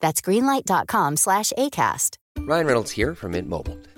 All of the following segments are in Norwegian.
That's greenlight.com slash ACAST. Ryan Reynolds here from Mint Mobile.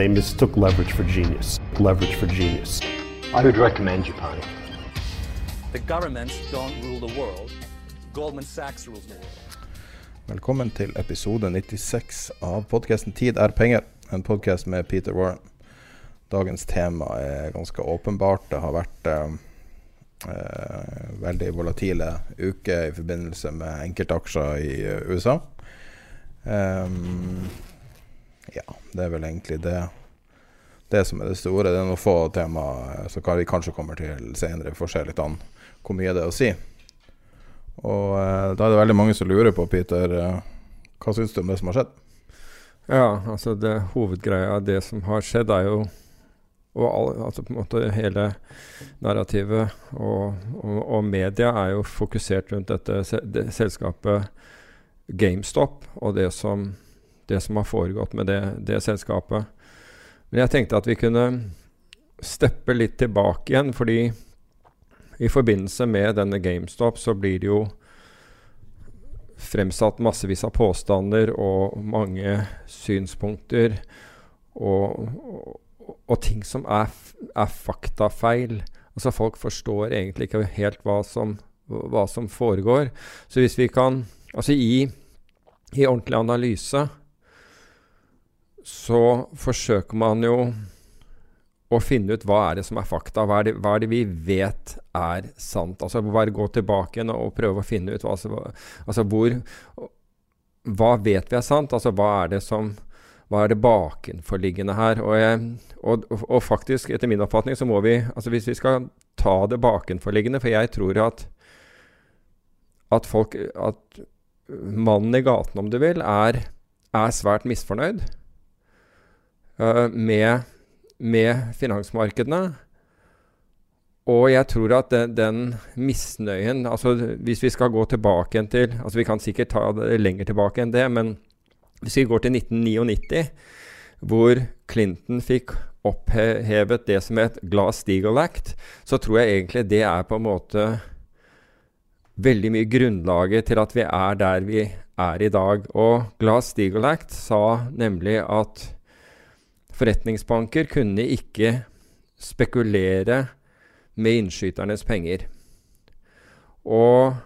They mistook leverage for genius. Leverage for genius. I would recommend Japan. The governments don't rule the world. Goldman Sachs rules the world. Velkommen til episode 96 av podkasten 'Tid er penger', en podkast med Peter Warren. Dagens tema er ganske åpenbart. Det har vært eh, eh, veldig volatile uker i forbindelse med enkeltaksjer i eh, USA. Ehm, ja, det er vel egentlig det det som er det store. Det er noen få temaer som vi kanskje kommer til senere. Vi får se litt an hvor mye det er å si. Og eh, da er det veldig mange som lurer på, Peter, eh, hva syns du om det som har skjedd? Ja, altså det hovedgreia av det som har skjedd, er jo og all, altså på en måte hele narrativet og, og, og media er jo fokusert rundt dette se, det, selskapet GameStop og det som, det som har foregått med det, det selskapet. Men jeg tenkte at vi kunne steppe litt tilbake igjen, fordi i forbindelse med denne GameStop så blir det jo fremsatt massevis av påstander og mange synspunkter og, og, og ting som er, er faktafeil. Altså Folk forstår egentlig ikke helt hva som, hva som foregår. Så hvis vi kan Altså i, i ordentlig analyse så forsøker man jo å finne ut hva er det som er fakta. Hva er det, hva er det vi vet er sant? Altså Bare gå tilbake igjen og prøve å finne ut hva, altså hvor Hva vet vi er sant? Altså hva er det som hva er det bakenforliggende her? Og, og, og, faktisk, etter min oppfatning, så må vi altså Hvis vi skal ta det bakenforliggende For jeg tror at at folk At mannen i gaten, om du vil, er, er svært misfornøyd med, med, finansmarkedene. Og jeg tror at den, den misnøyen altså Hvis vi skal gå tilbake igjen til altså Vi kan sikkert ta det lenger tilbake enn det, men hvis vi går til 1999, hvor Clinton fikk opphevet det som het Glass-Steagall Act, så tror jeg egentlig det er på en måte veldig mye grunnlaget til at vi er der vi er i dag. Og Glass-Steagall Act sa nemlig at forretningsbanker kunne ikke spekulere med innskyternes penger. Og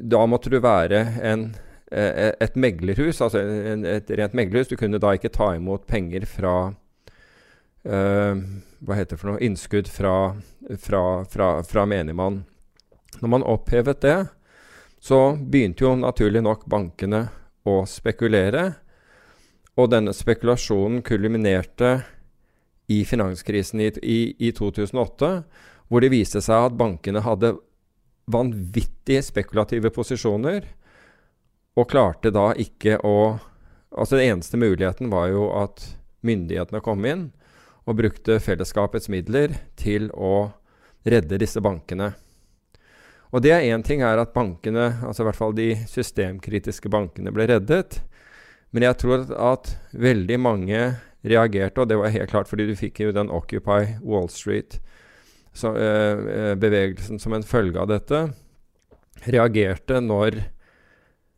da måtte du være en, et meglerhus, altså et rent meglerhus. Du kunne da ikke ta imot penger fra uh, Hva heter det for noe? Innskudd fra, fra, fra, fra menigmann. Når man opphevet det, så begynte jo naturlig nok bankene å spekulere. Og denne spekulasjonen kulminerte i finanskrisen i, i, i 2008, hvor det viste seg at bankene hadde vanvittig spekulative posisjoner, og klarte da ikke å Altså Den eneste muligheten var jo at myndighetene kom inn og brukte fellesskapets midler til å redde disse bankene. Og det er én ting er at bankene, altså i hvert fall de systemkritiske bankene, ble reddet. Men jeg tror at, at veldig mange reagerte, og det var helt klart fordi du fikk jo den Occupy Wall Street-bevegelsen som en følge av dette, reagerte når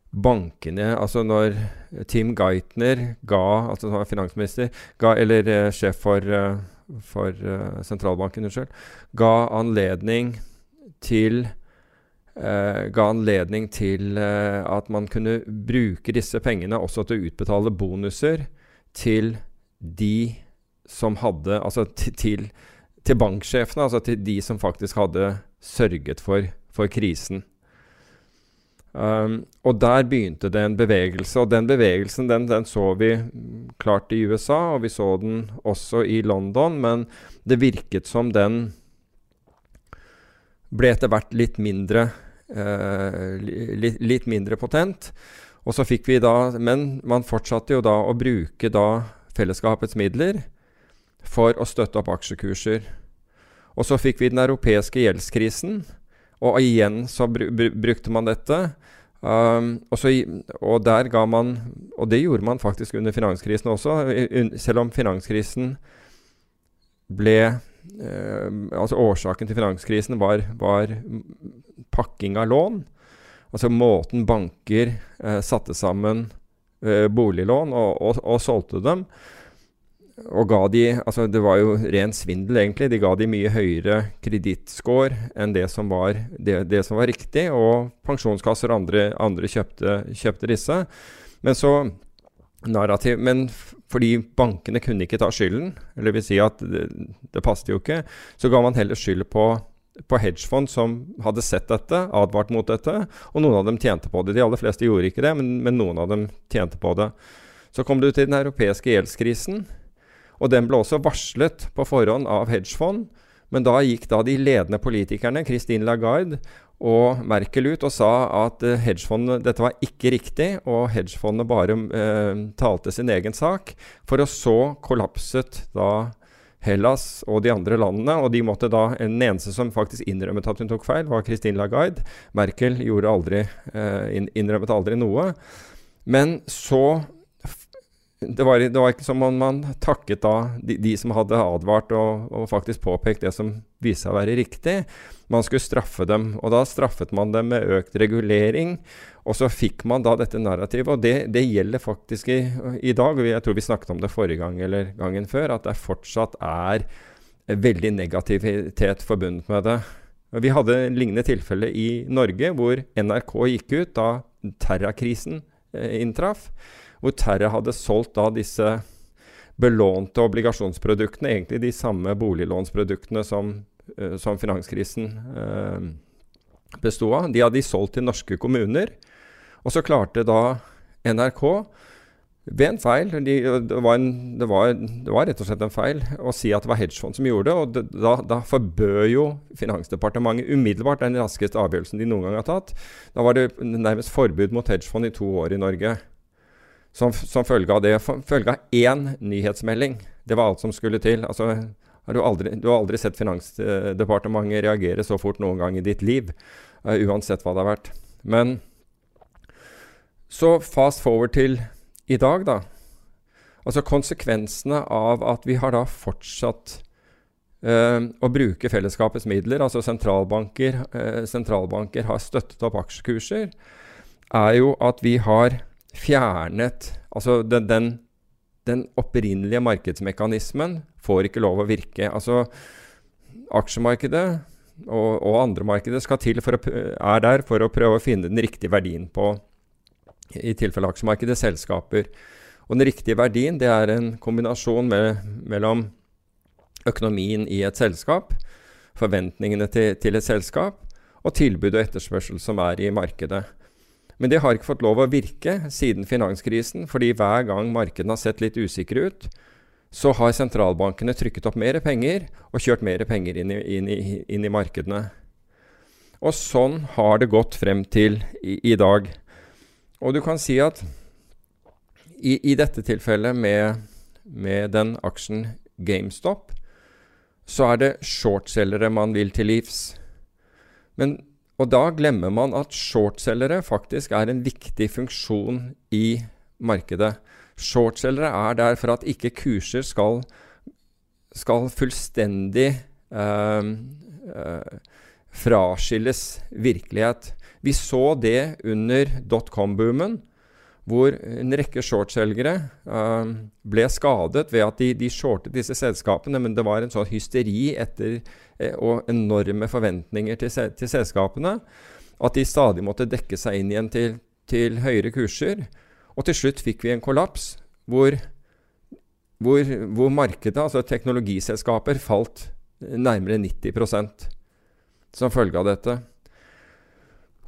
bankene Altså når Tim Geithner ga, altså som var finansminister, ga, eller uh, sjef for, for sentralbanken, unnskyld, ga anledning til eh, ga anledning til eh, at man kunne bruke disse pengene også til å utbetale bonuser til de som hadde Altså til, til banksjefene, altså til de som faktisk hadde sørget for, for krisen. Um, og der begynte det en bevegelse, og den bevegelsen den, den, så vi klart i USA, og vi så den også i London, men det virket som den ble etter hvert litt mindre litt, litt, mindre potent. Og så fikk vi da Men man fortsatte jo da å bruke da fellesskapets midler for å støtte opp aksjekurser. Og så fikk vi den europeiske gjeldskrisen. Og igjen så br br brukte man dette. Um, og, så, og, der ga man Og det gjorde man faktisk under finanskrisen også. Selv om finanskrisen ble Altså årsaken til finanskrisen var, var, pakking av lån. Altså måten banker uh, satte sammen uh, boliglån og, og, og solgte dem og ga de Altså, det var jo ren svindel, egentlig. De ga de mye høyere kredittscore enn det som, var, det, det som var riktig, og pensjonskasser og andre, andre kjøpte, kjøpte, disse. Men så narrativ Men fordi bankene kunne ikke ta skylden, eller vil si at det, det passet jo ikke, så ga man heller skyld på på hedgefond som hadde sett dette, advart mot dette, og noen av dem tjente på det. De aller fleste gjorde ikke det, men, men noen av dem tjente på det. Så kom du til den europeiske gjeldskrisen, og den ble også varslet på forhånd av hedgefond. Men da gikk da de ledende politikerne, Christine Lagarde og Merkel, ut og sa at hedgefondene, hedgefondet, dette var ikke riktig, og hedgefondet bare eh, talte sin egen sak. For å så kollapset da Hellas og de andre landene. Og de måtte da, Den eneste som faktisk innrømmet at hun tok feil, var Christine Lagarde. Merkel aldri, eh, innrømmet aldri noe. Men så det var, det var, ikke som om man takket da de, de som hadde advart og, og, faktisk påpekt det som viste seg å være riktig. Man skulle straffe dem. Og da straffet man dem med økt regulering. Og så fikk man da dette narrativet. Og det, det gjelder faktisk i, i, dag. og Jeg tror vi snakket om det forrige gang eller gangen før. At det fortsatt er veldig negativitet forbundet med det. Vi hadde en lignende tilfelle i Norge, hvor NRK gikk ut da terrakrisen eh, inntraff hvor Terra hadde solgt da disse belånte obligasjonsproduktene, egentlig de samme boliglånsproduktene som, uh, som finanskrisen uh, besto av. De hadde de solgt til norske kommuner. Og så klarte da NRK ved en feil de, det, var en, det, var, det, var rett og slett en feil å si at det var hedgefond som gjorde det. og det, da, da, forbød jo Finansdepartementet umiddelbart den raskeste avgjørelsen de noen gang har tatt. Da var det nærmest forbud mot hedgefond i to år i Norge som, som følge av det. Følge av én nyhetsmelding. Det var alt som skulle til. Altså, du, aldri, du, har aldri sett Finansdepartementet reagere så fort noen gang i ditt liv. Uh, uansett hva det har vært. Men så fast forward til i dag, da. Altså konsekvensene av at vi har da fortsatt uh, å bruke fellesskapets midler, altså sentralbanker, uh, sentralbanker har støttet opp aksjekurser, er jo at vi har fjernet Altså den, den, den, opprinnelige markedsmekanismen får ikke lov å virke. Altså aksjemarkedet og, og andre markeder skal til for å, er der for å prøve å finne den riktige verdien på, i tilfelle aksjemarkedet, selskaper. Og den riktige verdien det er en kombinasjon med, mellom økonomien i et selskap, forventningene til, til et selskap, og tilbud og etterspørsel som er i markedet. Men det har ikke fått lov å virke siden finanskrisen, fordi hver gang markedene har sett litt usikre ut, så har sentralbankene trykket opp mer penger og kjørt mer penger inn i, inn i, inn i markedene. Og sånn har det gått frem til i, i dag. Og du kan si at i, dette tilfellet med, med, den aksjen GameStop, så er det shortselgere man vil til livs. Men og da glemmer man at shortselgere faktisk er en viktig funksjon i markedet. Shortselgere er der for at ikke kurser skal, skal fullstendig eh, eh, fraskilles virkelighet. Vi så det under dotcom-boomen hvor en rekke shortselgere uh, ble skadet ved at de, de, shortet disse selskapene, men det var en sånn hysteri etter, eh, og enorme forventninger til, til, selskapene. at de stadig måtte dekke seg inn igjen til, til høyere kurser. Og til slutt fikk vi en kollaps hvor, hvor, hvor markedet, altså teknologiselskaper, falt nærmere 90% som følge av dette.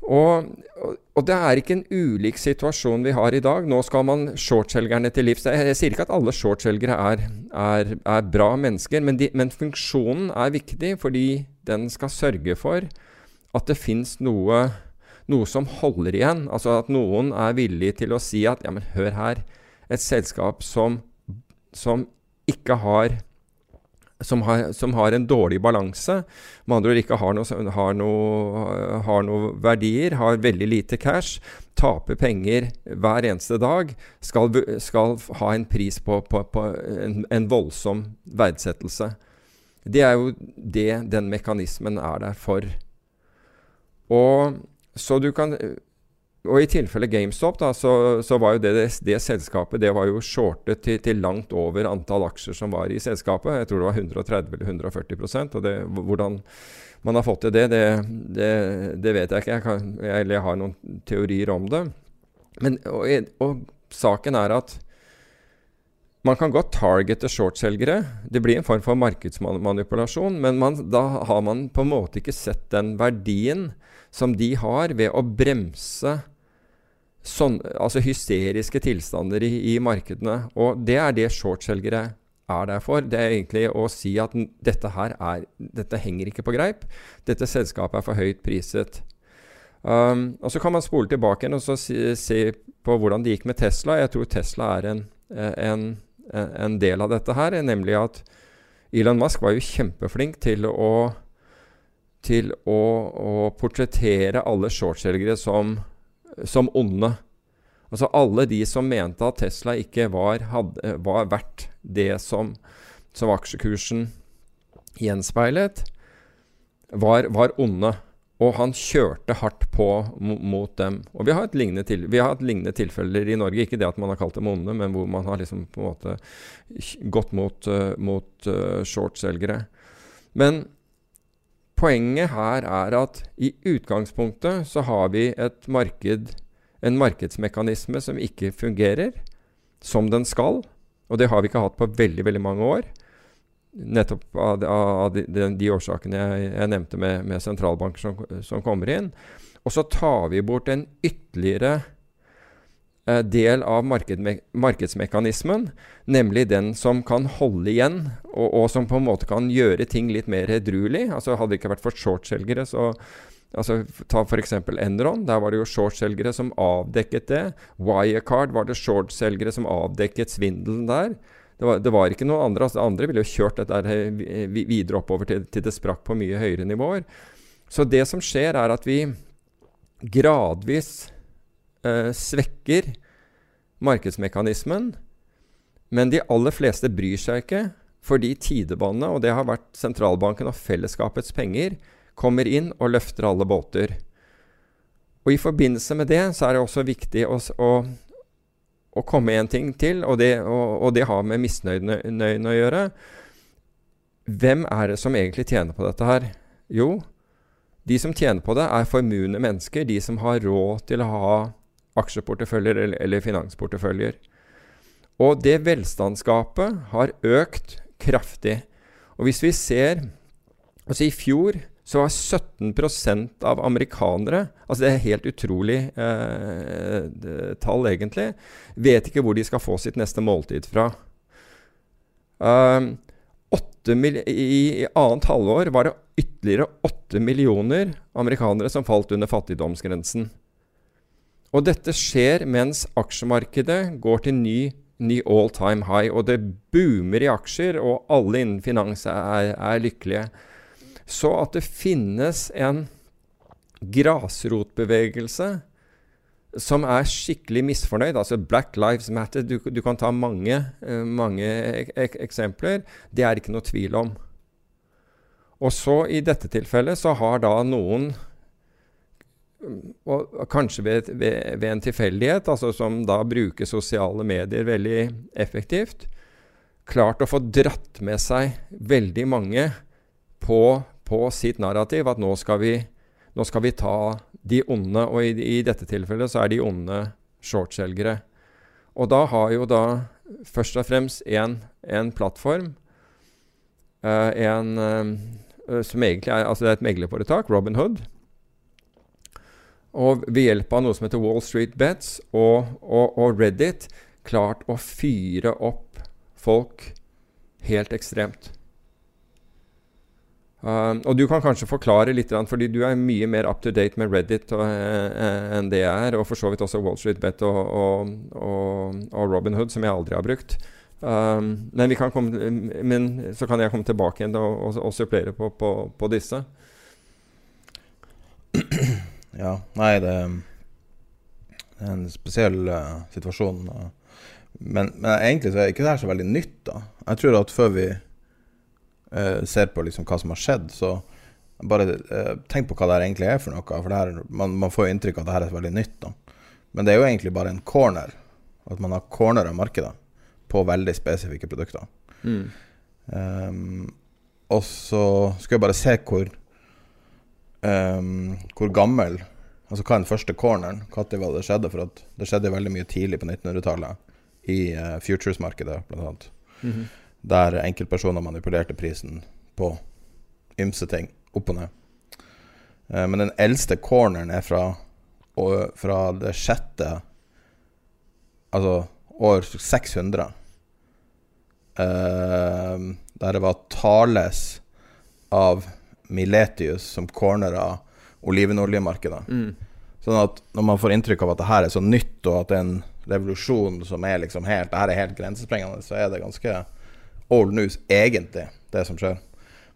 Og, og, det er ikke en ulik situasjon vi har i dag. Nå skal man shortselgerne til livs. Jeg, jeg sier ikke at alle shortselgere er, er, er, bra mennesker, men, de, men, funksjonen er viktig fordi den skal sørge for at det fins noe, noe, som holder igjen. Altså at noen er villig til å si at ja, men hør her, et selskap som, som ikke har som har, som har, en dårlig balanse, med andre ord ikke har noe, har, noe, noe, verdier, har veldig lite cash, taper penger hver eneste dag, skal, skal ha en pris på, på, på en, en, voldsom verdsettelse. Det er jo det den mekanismen er der for. Og så du kan og i tilfelle GameStop, da, så, så var jo det, det, det, selskapet det var jo shortet til, til, langt over antall aksjer som var i selskapet. Jeg tror det var 130 eller 140 og det, Hvordan man har fått til det, det, det, vet jeg ikke. Jeg, kan, jeg, jeg, har noen teorier om det. Men, og, og, saken er at man kan godt targete shortselgere. Det blir en form for markedsmanipulasjon, men man, da har man på en måte ikke sett den verdien som de har ved å bremse sånn, altså hysteriske tilstander i, i, markedene. Og det er det shortselgere er der for. Det er egentlig å si at dette her er, dette henger ikke på greip. Dette selskapet er for høyt priset. Um, og Så kan man spole tilbake igjen og se, se, på hvordan det gikk med Tesla. Jeg tror Tesla er en, en, en del av dette her, nemlig at Elon Musk var jo kjempeflink til å til å, å portrettere alle shortselgere som som onde. Altså alle de som mente at Tesla ikke var, hadde, var verdt det som, som aksjekursen gjenspeilet, var, var, onde. Og han kjørte hardt på mot dem. Og vi har hatt lignende, lignende, tilfeller i Norge. Ikke det at man har kalt dem onde, men hvor man har liksom på en måte gått mot, uh, mot uh, shortselgere. Men Poenget her er at i utgangspunktet så har vi et marked, en markedsmekanisme som ikke fungerer som den skal. Og det har vi ikke hatt på veldig, veldig mange år. Nettopp av, av de, de, de, årsakene jeg, jeg nevnte med, med sentralbanker som, som, kommer inn. Og så tar vi bort en ytterligere Eh, del av markedsmekanismen, nemlig den som kan holde igjen, og, og, som på en måte kan gjøre ting litt mer edruelig. Altså Hadde det ikke vært for shortselgere, så altså, Ta f.eks. Enron. Der var det jo shortselgere som avdekket det. Wirecard var det shortselgere som avdekket svindelen der. Det var, det var, ikke noe andre. altså Andre ville jo kjørt dette eh, videre oppover til, til det sprakk på mye høyere nivåer. Så det som skjer, er at vi gradvis eh, svekker markedsmekanismen. Men de aller fleste bryr seg ikke, fordi tidebanene, og det har vært sentralbanken og fellesskapets penger, kommer inn og løfter alle båter. Og I forbindelse med det så er det også viktig å, å, å komme en ting til, og det, og, og det har med misnøyen å gjøre. Hvem er det som egentlig tjener på dette her? Jo, de som tjener på det, er formuende mennesker. De som har råd til å ha aksjeporteføljer eller, eller finansporteføljer. Og det velstandsgapet har økt kraftig. Og hvis vi ser Altså i fjor så var 17% av amerikanere altså Det er helt utrolig eh, tall, egentlig. Vet ikke hvor de skal få sitt neste måltid fra. Um, I annet halvår var det ytterligere 8 millioner amerikanere som falt under fattigdomsgrensen. Og dette skjer mens aksjemarkedet går til ny, ny all time high. Og det boomer i aksjer, og alle innen finans er, er lykkelige. Så at det finnes en grasrotbevegelse som er skikkelig misfornøyd, altså Black Lives Matter, du, du kan ta mange, eh, mange ek eksempler, det er ikke noe tvil om. Og så i dette tilfellet så har da noen og kanskje ved, ved, ved, en tilfeldighet, altså som da bruker sosiale medier veldig effektivt, klart å få dratt med seg veldig mange på, på sitt narrativ. At nå skal, vi, nå skal vi ta de onde, og i, i dette tilfellet så er de onde shortselgere. Og da har jo da først og fremst en, en plattform, uh, en uh, som egentlig er, altså det er et meglerforetak, Robin Hood. Og ved hjelp av noe som heter Wall Street Bets og, og, og Reddit klart å fyre opp folk helt ekstremt. Um, og du kan kanskje forklare litt, fordi du er mye mer up to date med Reddit og, uh, enn det jeg er, og for så vidt også Wall Street Bet og, og, og Robin Hood, som jeg aldri har brukt. Um, men, komme, men, så kan jeg komme tilbake igjen og, og supplere på, på, på, disse. Ja, nei, det, er en spesiell uh, situasjon. Men, men, egentlig så er ikke det her så veldig nytt, da. Jeg tror at før vi uh, ser på liksom hva som har skjedd, så bare uh, tenk på hva det her egentlig er for noe. For her, man, man, får inntrykk av at det her er veldig nytt. Da. Men det er jo egentlig bare en corner. At man har corner av markedet på veldig spesifikke produkter. Mm. Um, og så skal jeg bare se hvor um, hvor gammel Altså hva er den første corneren? Når var det skjedde? For det skjedde veldig mye tidlig på 1900-tallet. I uh, futures-markedet, blant annet. Mm -hmm der enkeltpersoner manipulerte prisen på ymse ting, opp og ned. Eh, men den eldste corneren er fra, fra det sjette Altså år 600. Eh, der det var Tales av Miletius som cornera olivenoljemarkedet. Mm. Sånn at når man får inntrykk av at det her er så nytt, og at det er en revolusjon som er liksom helt Det her er helt grensesprengende, så er det ganske old news, egentlig, det som skjer.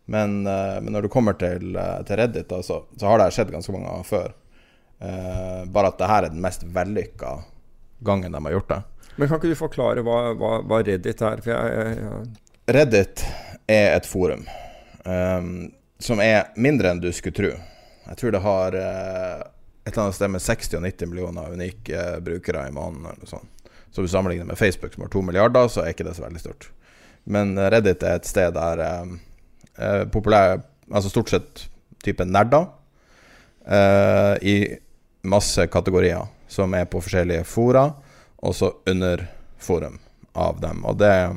Men, uh, men når du kommer til, uh, til Reddit, da, så, så, har det skjedd ganske mange ganger før. Uh, bare at det her er den mest vellykka gangen de har gjort det. Men kan ikke du forklare hva, hva, hva Reddit er? Jeg, jeg, jeg... Reddit er et forum um, som er mindre enn du skulle tro. Jeg tror det har et eller annet sted med 60 og 90 millioner unike brukere i måneden. eller noe sånt. Så hvis du sammenligner med Facebook, som har to milliarder, så er ikke det så veldig stort. Men Reddit er et sted der eh, populære populær Altså stort sett type nerder eh, i masse kategorier som er på forskjellige fora, og så under forum av dem. Og det er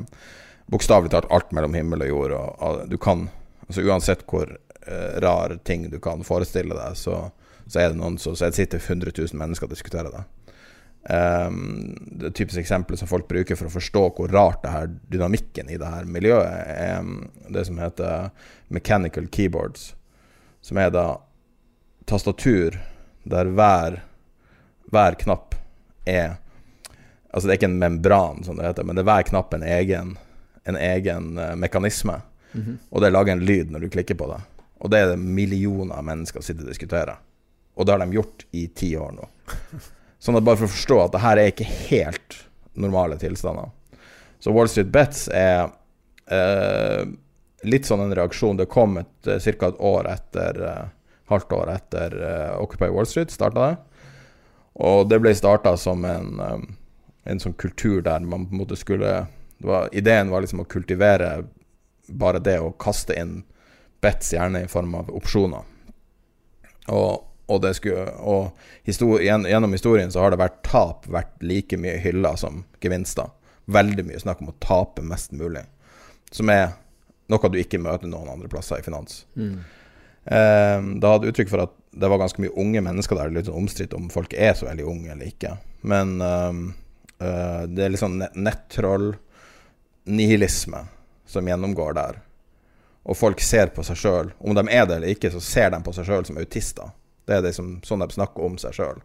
bokstavelig talt alt mellom himmel og jord. Og, og du kan, altså Uansett hvor eh, rar ting du kan forestille deg, så, så er det noen som sitter 100 000 mennesker og diskuterer det. Um, det typiske eksempelet som folk bruker for å forstå hvor rart det her dynamikken i det her miljøet er um, det som heter mechanical keyboards, som er da tastatur der hver, hver knapp er Altså det er ikke en membran, som det heter, men det er hver knapp en egen, en egen uh, mekanisme. Mm -hmm. Og det lager en lyd når du klikker på det. Og det er det millioner av mennesker sitter og diskuterer. Og det har de gjort i ti år nå. Sånn at bare for å forstå at det her er ikke helt normale tilstander. Så Wall Street Bets er eh, litt sånn en reaksjon. Det kom et eh, ca. et år etter eh, halvt år etter uh, Occupy Wall Street starta det. Og det ble starta som en, en sånn kultur der man på en måte skulle var, Ideen var liksom å kultivere bare det å kaste inn bets, gjerne i form av opsjoner. Og og, skulle, og histori gjennom historien så har det vært tap vært like mye hylla som gevinster. Veldig mye snakk om å tape mest mulig. Som er noe du ikke møter noen andre plasser i finans. Mm. Eh, da hadde uttrykk for at det var ganske mye unge mennesker der. Litt sånn omstridt om folk er så veldig unge eller ikke. Men eh, eh, det er litt sånn nettroll, nihilisme, som gjennomgår der. Og folk ser på seg sjøl. Om de er det eller ikke, så ser de på seg sjøl som autister. Det er liksom sånn de snakker om seg sjøl.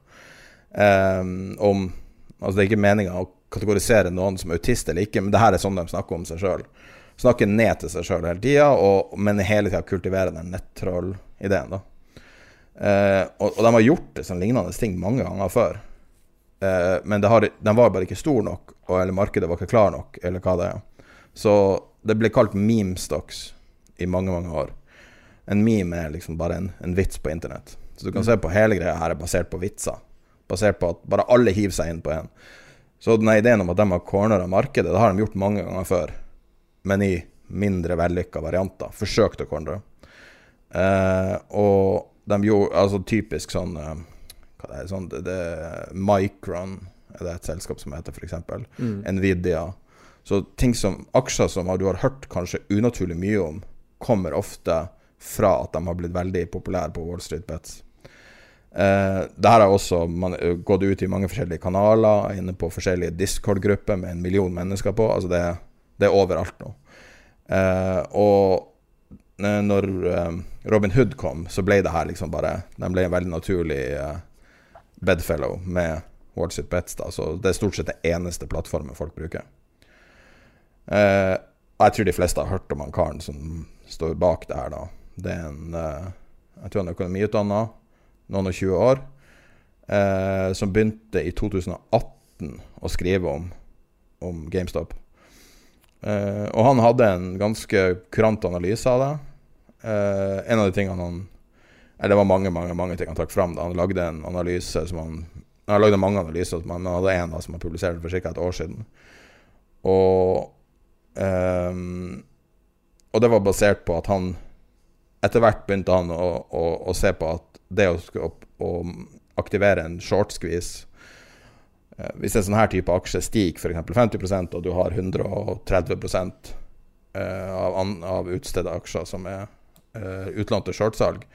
Um, altså det er ikke meninga å kategorisere noen som autist eller ikke, men det her er sånn de snakker om seg sjøl. Snakker ned til seg sjøl hele tida, men hele tida kultiverer den nettroll-ideen. Uh, og, og, de har gjort det sånn lignende ting mange ganger før. Uh, men har, de var bare ikke stor nok, og, eller markedet var ikke klar nok, eller hva det er. Så det ble kalt meme stocks i mange, mange år. En meme er liksom bare en, en vits på internett. Så du kan se på hele greia her er basert på vitser. Basert på at bare alle hiver seg inn på én. Så denne ideen om at de har cornera markedet, det har de gjort mange ganger før. Men i mindre vellykka varianter. Forsøkt å cornere. Eh, og, de gjorde Altså typisk sånn eh, Hva det er sånn det, det, Micron er det et selskap som heter, f.eks. Mm. Nvidia. Så ting som aksjer som du har hørt kanskje unaturlig mye om, kommer ofte fra at de har blitt veldig populære på Wall Street Bets. Eh, det her har også man, eh, gått ut i mange forskjellige kanaler, inne på forskjellige Discord-grupper med en million mennesker på. Altså det, det er overalt nå. Uh, og når Robin Hood kom, så ble det her liksom bare De ble en veldig naturlig bedfellow med Wall It Bets. Da. Så det er stort sett det eneste plattformen folk bruker. Uh, jeg tror de fleste har hørt om han karen som står bak det her, da. Det er en Jeg tror han er økonomiutdanna, noen og 20 år, eh, som begynte i 2018 å skrive om, om GameStop. Eh, og han hadde en ganske kurant analyse av det. Eh, en av de tingene han Eller det var mange mange, mange ting han trakk fram. Han lagde en analyse som han Han lagde mange analyser, men han hadde en som han publiserte for ca. et år siden. Og Um, og det var basert på at han Etter hvert begynte han å, å, å se på at det å, å, aktivere en short squeeze uh, Hvis en sånn her type aksje stiger f.eks. 50% og du har 130 uh, av, av utstedte aksjer som er uh, utlånt til shortsalg,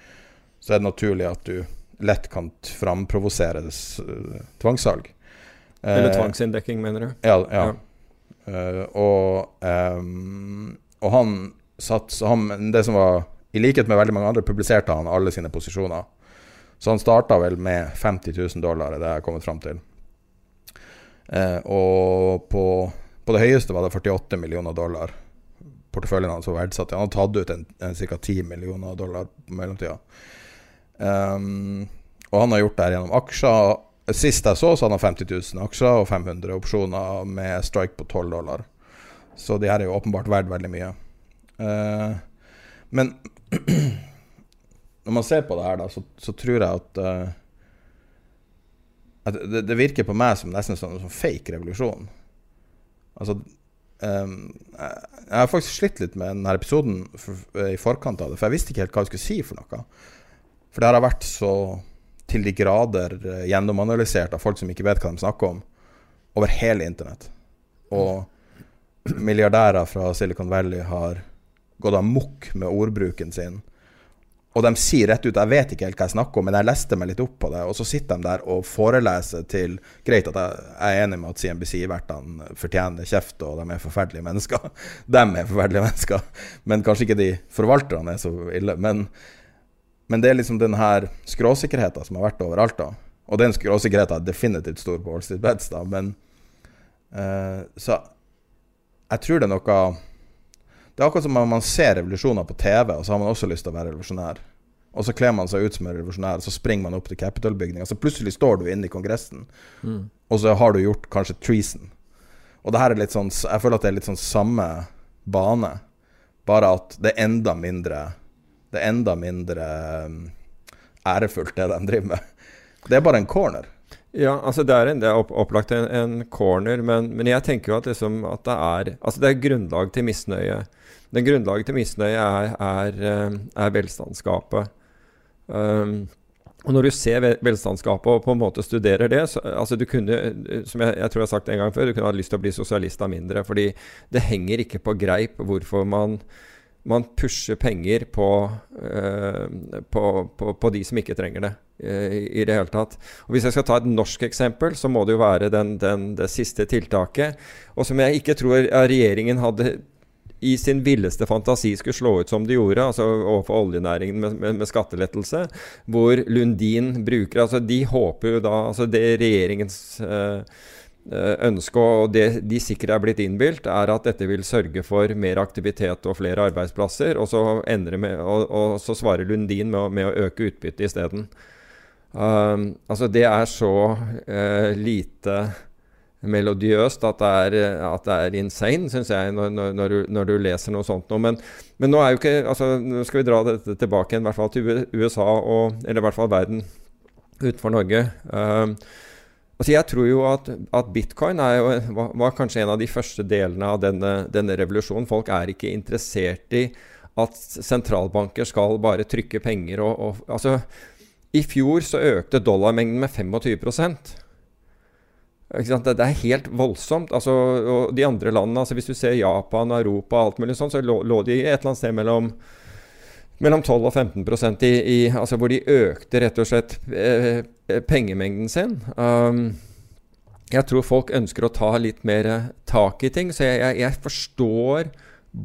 så er det naturlig at du lett kan framprovosere tvangssalg. Eller tvangsinndekking, mener du? Ja. ja. ja. Og, og han satt han, Det som var I likhet med veldig mange andre publiserte han alle sine posisjoner. Så han starta vel med 50 000 dollar, det har jeg kommet fram til. Eh, og på, på, det høyeste var det 48 millioner dollar. Porteføljen hans var verdsatt. Han hadde tatt ut en, en ca. 10 millioner dollar på mellomtida. Um, og han har gjort det her gjennom aksjer Sist jeg så, så han 50 000 aksjer og 500 opsjoner med strike på 12 dollar. Så de her er jo åpenbart verdt veldig mye. Uh, men når man ser på det her, da, så, så tror jeg at, uh, at det, det, virker på meg som nesten sånn, sånn fake revolusjon. Altså um, Jeg har faktisk slitt litt med denne episoden for, i forkant av det, for jeg visste ikke helt hva jeg skulle si for noe. For det har vært så til de grader eh, gjennomanalysert av folk som ikke vet hva de snakker om, over hele internett. Og milliardærer fra Silicon Valley har gått amok med ordbruken sin. Og de sier rett ut 'jeg vet ikke helt hva jeg snakker om', men jeg leste meg litt opp på det. Og så sitter de der og foreleser til Greit at jeg er enig med at CNBC-vertene fortjener kjeft, og de er forferdelige mennesker. De er forferdelige mennesker. Men kanskje ikke de forvalterne er så ille. Men men det er liksom den her skråsikkerheten som har vært overalt. da. Og den skråsikkerheten er definitivt stor på Wall Street Beds, da, men uh, Så jeg tror det er noe Det er akkurat som om man ser revolusjoner på TV, og så har man også lyst til å være revolusjonær. Og så kler man seg ut som en revolusjonær, og så springer man opp til Capitol-bygninga. Så plutselig står du inne i Kongressen, mm. og så har du gjort kanskje treason. Og det her er litt sånn Jeg føler at det er litt sånn samme bane, bare at det er enda mindre det er enda mindre um, ærefullt, det de driver med. Det er bare en corner. Ja, altså det er, en, det er opp, opplagt en, en corner, men, men, jeg tenker jo at, liksom, at, det er Altså det er grunnlag til misnøye. Den grunnlaget til misnøye er, er, um, er velstandsgapet. Um, og når du ser velstandsgapet og på en måte studerer det så, altså du kunne, Som jeg, jeg, tror jeg har sagt en gang før, du kunne ha lyst til å bli sosialist av mindre. fordi det henger ikke på greip hvorfor man man pusher penger på, uh, på, på, på, de som ikke trenger det uh, i det hele tatt. Og Hvis jeg skal ta et norsk eksempel, så må det jo være den, den, det siste tiltaket. Og som jeg ikke tror regjeringen hadde i sin villeste fantasi skulle slå ut som de gjorde, altså overfor oljenæringen med, med, med skattelettelse, hvor Lundin bruker altså De håper jo da altså Det regjeringens Eh, ønske, og det de sikkert er blitt innbilt, er at dette vil sørge for mer aktivitet og flere arbeidsplasser. Og så, med, og, og så svarer Lundin med, med, å øke utbyttet isteden. Um, altså det er så uh, lite melodiøst at det er, at det er insane, syns jeg, når, når, du, når, du, leser noe sånt noe. Men, men, nå er jo ikke altså, Nå skal vi dra dette tilbake igjen, i hvert fall til USA, og, eller i hvert fall verden utenfor Norge. Um, Altså jeg tror jo at, at bitcoin jo, var, var, kanskje en av de første delene av denne, denne, revolusjonen. Folk er ikke interessert i at sentralbanker skal bare trykke penger og, og Altså, i fjor så økte dollarmengden med 25 det, er helt voldsomt. Altså, og de andre landene, altså hvis du ser Japan, Europa og alt mulig sånn, så lå, lå de et eller annet sted mellom mellom 12 og 15 i, i, altså hvor de økte rett og slett eh, eh, pengemengden sin. Um, jeg tror folk ønsker å ta litt mer tak i ting, så jeg, jeg, jeg forstår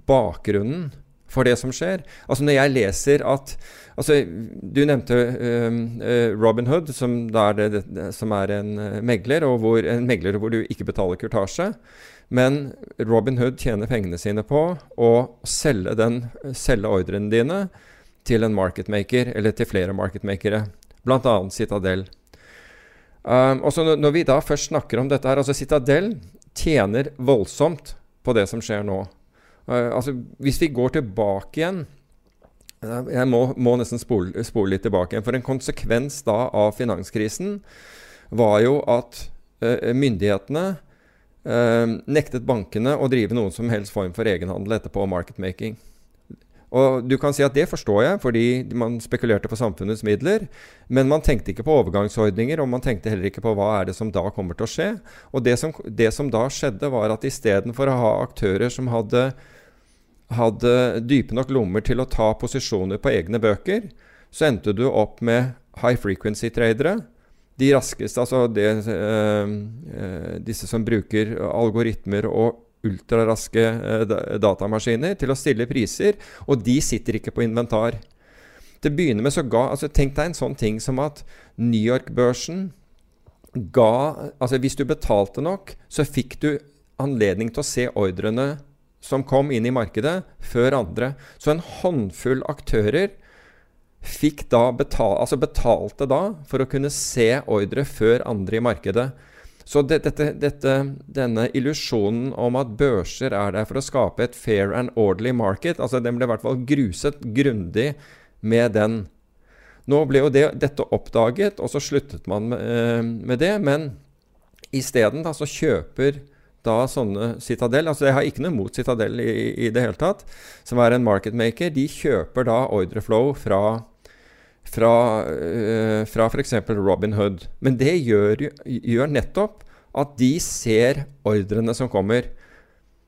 bakgrunnen for det som skjer. Altså Når jeg leser at altså Du nevnte uh, Robin Hood, som, det, det, som er en uh, megler, hvor, en megler hvor du ikke betaler kurtasje. Men Robin Hood tjener pengene sine på å selge, den, selge ordrene dine til en marketmaker, eller til flere marketmakere, bl.a. Citadel. Um, og så Når vi da først snakker om dette her altså Citadel tjener voldsomt på det som skjer nå. Uh, altså, hvis vi går tilbake igjen Jeg må, må nesten spole, spole, litt tilbake igjen. For en konsekvens da av finanskrisen var jo at uh, myndighetene nektet bankene å drive noen som helst form for egenhandel etterpå, marketmaking. Og du kan si at det forstår jeg, fordi man spekulerte på samfunnets midler. Men man tenkte ikke på overgangsordninger, og man tenkte heller ikke på hva er det som da kommer til å skje. Og det som, det som da skjedde, var at istedenfor å ha aktører som hadde hadde dype nok lommer til å ta posisjoner på egne bøker, så endte du opp med high frequency-tradere. De raskeste, altså det, øh, øh, disse som bruker algoritmer og ultraraske øh, datamaskiner til å stille priser, og de sitter ikke på inventar. Til å begynne med så ga altså Tenk deg en sånn ting som at New York-børsen ga Altså hvis du betalte nok, så fikk du anledning til å se ordrene som kom inn i markedet før andre. Så en håndfull aktører fikk da betal, altså betalte da for å kunne se ordre før andre i markedet. Så det, dette, dette, denne illusjonen om at børser er der for å skape et fair and orderly market, altså den ble i hvert fall gruset grundig med den. Nå ble jo det, dette oppdaget, og så sluttet man med, eh, med det. Men isteden så kjøper da sånne Citadel altså Jeg har ikke noe mot Citadel i, i, det hele tatt, som er en marketmaker. De kjøper da ordreflow fra fra, uh, fra f.eks. Robin Hood. Men det gjør, gjør nettopp at de ser ordrene som kommer.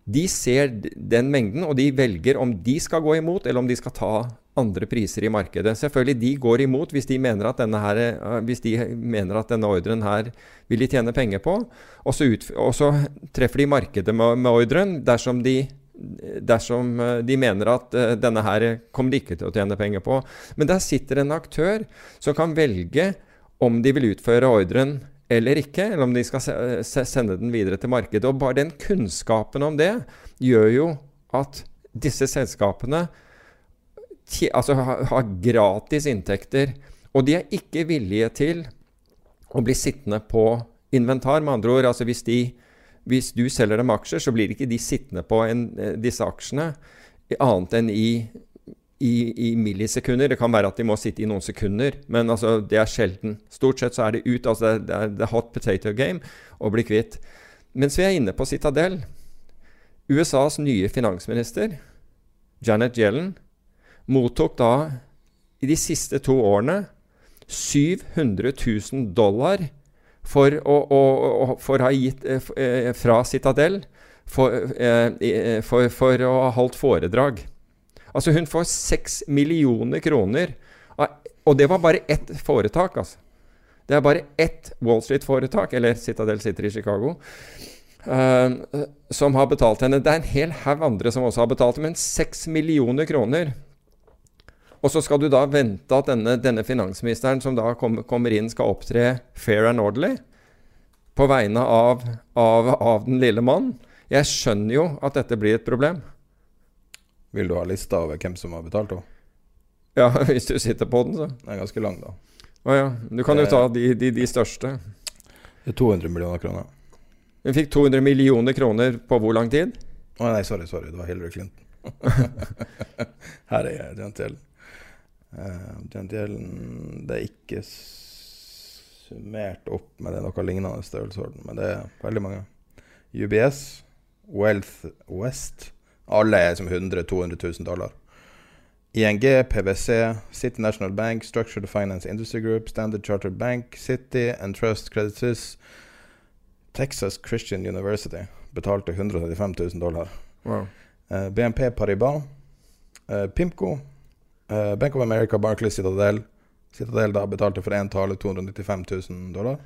De ser den mengden, og de velger om de skal gå imot, eller om de skal ta andre priser i markedet. Selvfølgelig, de går imot hvis de mener at denne, her, eh, de mener at denne ordren her vil de tjene penger på. Og så, ut, og så treffer de markedet med, med ordren dersom de, dersom eh, de mener at uh, denne her kommer de ikke til å tjene penger på. Men der sitter en aktør som kan velge om de vil utføre ordren eller ikke, eller om de skal sende den videre til markedet. Og bare den kunnskapen om det gjør jo at disse selskapene altså, har gratis inntekter. Og de er ikke villige til å bli sittende på inventar. Med andre ord, altså hvis, de, hvis du selger dem aksjer, så blir ikke de sittende på en, eh, disse aksjene annet enn i, i, i, millisekunder. Det kan være at de må sitte i noen sekunder, men altså, det er sjelden. Stort sett så er det ut. altså Det er the hot potato game å bli kvitt. Mens vi er inne på Citadel USAs nye finansminister, Janet Yellen, mottok da i de siste to årene 700 000 dollar for å, å, å for ha gitt eh, eh fra Citadel for, eh, eh, for, for, å ha holdt foredrag. Altså hun får 6 millioner kroner. Og det var bare ett foretak, altså. Det er bare ett Wall Street-foretak, eller Citadel sitter i Chicago, uh, som har betalt henne. Det er en hel haug andre som også har betalt, men 6 millioner kroner og så skal du da vente at denne, denne finansministeren som da kom, kommer inn, skal opptre fair and orderly på vegne av, av, av den lille mannen. Jeg skjønner jo at dette blir et problem. Vil du ha lista over hvem som har betalt henne? Ja, hvis du sitter på den, så. Den er ganske lang, da. Å ja. Du kan jo ta de, de, de største. Det er 200 millioner kroner. Hun fikk 200 millioner kroner på hvor lang tid? Å nei, sorry, sorry. Det var Hillary Clinton. Her er jeg, Janet Yellen. Uh, den delen Det er ikke summert opp med det noe lignende størrelsesorden, men det er veldig mange. UBS, Wealth West Alle er som 100 000-200 000 dollar. ING, PwC, City National Bank, Structured Finance Industry Group, Standard Chartered Bank, City and Trust Credit Suisse, Texas Christian University betalte 135 000 dollar. Wow. Uh, BNP Paribas, uh, Pimco, uh, Bank of America, Barclays, Citadel. Citadel da betalte for én tale 295 000 dollar.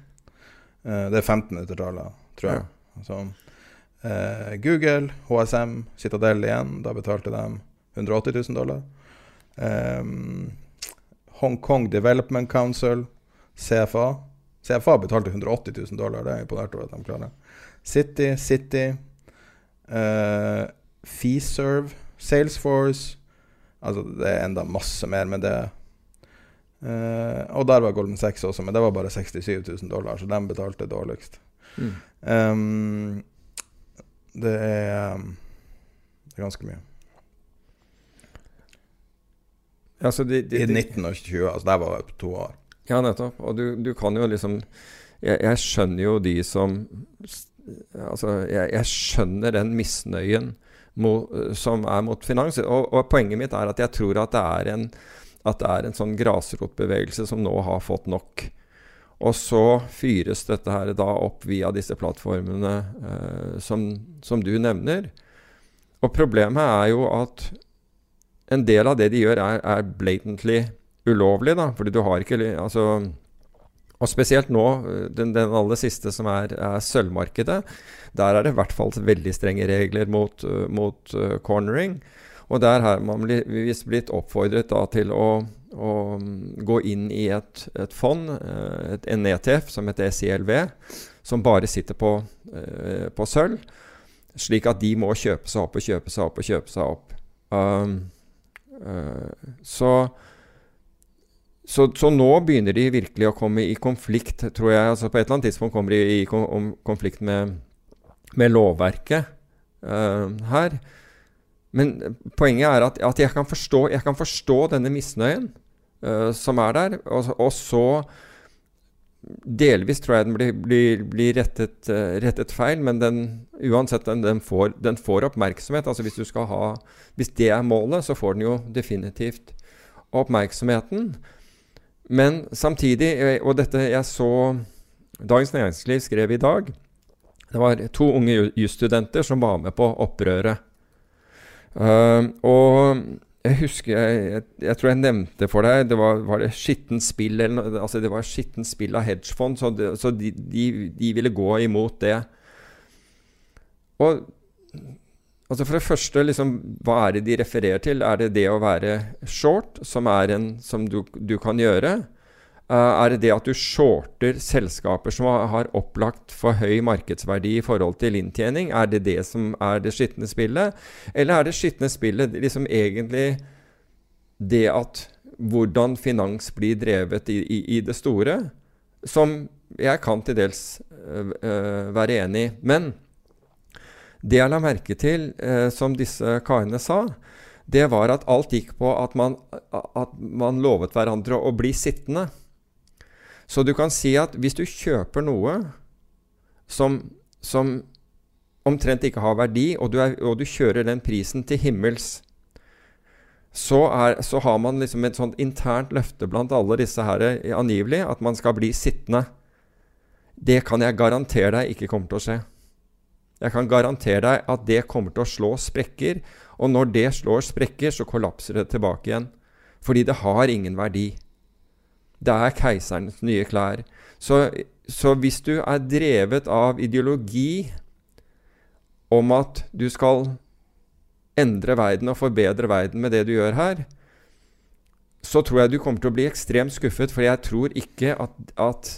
Eh, det er 15 minutter-taler, tror jeg. Så, eh, Google, HSM, Citadel igjen. Da betalte de 180 000 dollar. Eh, Hong Kong Development Council, CFA. CFA betalte 180 000 dollar. Det er imponert over at de klarer. City, City, eh, Feeserve, Salesforce Altså, det er enda masse mer, men det Uh, Og der var Golden 6 også, men det var bare 67 000 dollar, så de betalte dårligst. Mm. Um, det er um, Det er ganske mye. Altså, de, de, I de- 19 og 20, altså der var jeg på to år. Ja, nettopp. Og du, du kan jo liksom jeg, jeg skjønner jo de som Altså, jeg, jeg skjønner den misnøyen mot, som er mot finans. Og, og poenget mitt er at jeg tror at det er en, at det er en sånn grasrotbevegelse som nå har fått nok. Og så fyres dette her da opp via disse plattformene eh, som, som du nevner. Og problemet er jo at en del av det de gjør, er, er blatantly ulovlig. da, fordi du har ikke altså, Og spesielt nå, eh, den, den aller siste, som er, er sølvmarkedet. Der er det i hvert fall veldig strenge regler mot, eh, mot uh, cornering. Og der har man visst blitt oppfordret da, til å, å mm, gå inn i et, et fond, eh, et, en ETF som heter SILV, som bare sitter på, eh, på sølv. Slik at de må kjøpe seg opp og kjøpe seg opp og kjøpe seg opp. Um, uh, så så, så nå begynner de virkelig å komme i konflikt, tror jeg. altså På et eller annet tidspunkt kommer de i konflikt med, med lovverket uh, her. Men poenget er at, at jeg, kan forstå, jeg kan forstå denne misnøyen uh, som er der. Og, og så Delvis tror jeg den blir, blir, blir rettet, uh, rettet feil, men den, uansett, den, den, får, den får oppmerksomhet. Altså hvis, du skal ha, hvis det er målet, så får den jo definitivt oppmerksomheten. Men samtidig, eh, og dette jeg så Dagens Næringsliv skrev i dag Det var to unge ju- jusstudenter som var med på opprøret. Uh, og jeg husker jeg, jeg, jeg tror jeg nevnte for deg Det var, var det skittent spill eller altså det var skittent spill av hedgefond, så, det, så de, de, de ville gå imot det. Og altså For det første, liksom, hva er det de refererer til? Er det det å være short, som, en, som du, du kan gjøre? Eh, er det at du shorter selskaper som har, opplagt for høy markedsverdi i forhold til inntjening? Er det det som er det skitne spillet? Eller er det skitne spillet liksom egentlig det at hvordan finans blir drevet i, i, i det store? Som jeg kan til dels øh, være enig i. Men det jeg la merke til, øh, som disse karene sa, det var at alt gikk på at man, at man lovet hverandre å bli sittende. Så du kan si at hvis du kjøper noe som, som omtrent ikke har verdi, og du, er, og du kjører den prisen til himmels, så, er, så har man liksom et sånt internt løfte blant alle disse her eh, angivelig, at man skal bli sittende. Det kan jeg garantere deg ikke kommer til å skje. Jeg kan garantere deg at det kommer til å slå sprekker, og når det slår sprekker, så kollapser det tilbake igjen. Fordi det har ingen verdi. Det er keiserens nye klær. Så, så hvis du er drevet av ideologi om at du skal endre verden og forbedre verden med det du gjør her, så tror jeg du kommer til å bli ekstremt skuffet, for jeg tror ikke at, at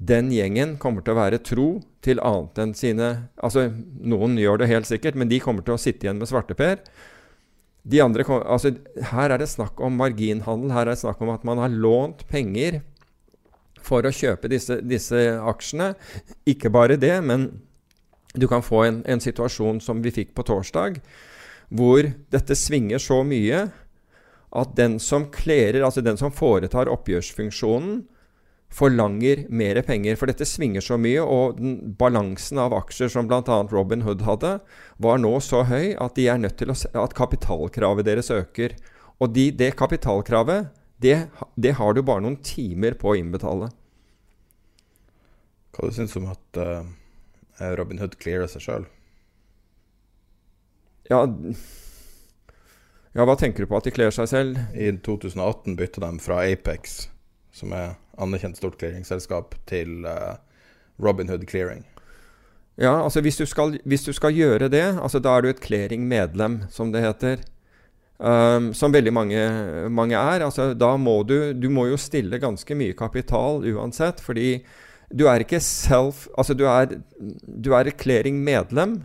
den gjengen kommer til å være tro til annet enn sine Altså, noen gjør det helt sikkert, men de kommer til å sitte igjen med svarteper. Andre, altså, her er det snakk om marginhandel. Her er det snakk om at man har lånt penger for å kjøpe disse, disse aksjene. Ikke bare det, men du kan få en, en situasjon som vi fikk på torsdag, hvor dette svinger så mye at den som klerer, altså den som foretar oppgjørsfunksjonen, forlanger mer penger. For dette svinger så mye, og den, balansen av aksjer som bl.a. Robin Hood hadde, var nå så høy at de er nødt til å, at kapitalkravet deres øker. Og de, det kapitalkravet, det, det, har du bare noen timer på å innbetale. Hva du syns du om at uh, Robin Hood clearer seg sjøl? Ja ja, hva tenker du på at de kler seg selv? I 2018 bytta de fra Apex, som er anerkjent stort clearingselskap, til uh, Robinhood Clearing. Ja, altså hvis du, skal, hvis du skal gjøre det, altså da er du et clearing-medlem, som det heter. Um, som veldig mange, mange, er. Altså da må du Du må jo stille ganske mye kapital uansett, fordi du er ikke self Altså du er, du er et clearing-medlem.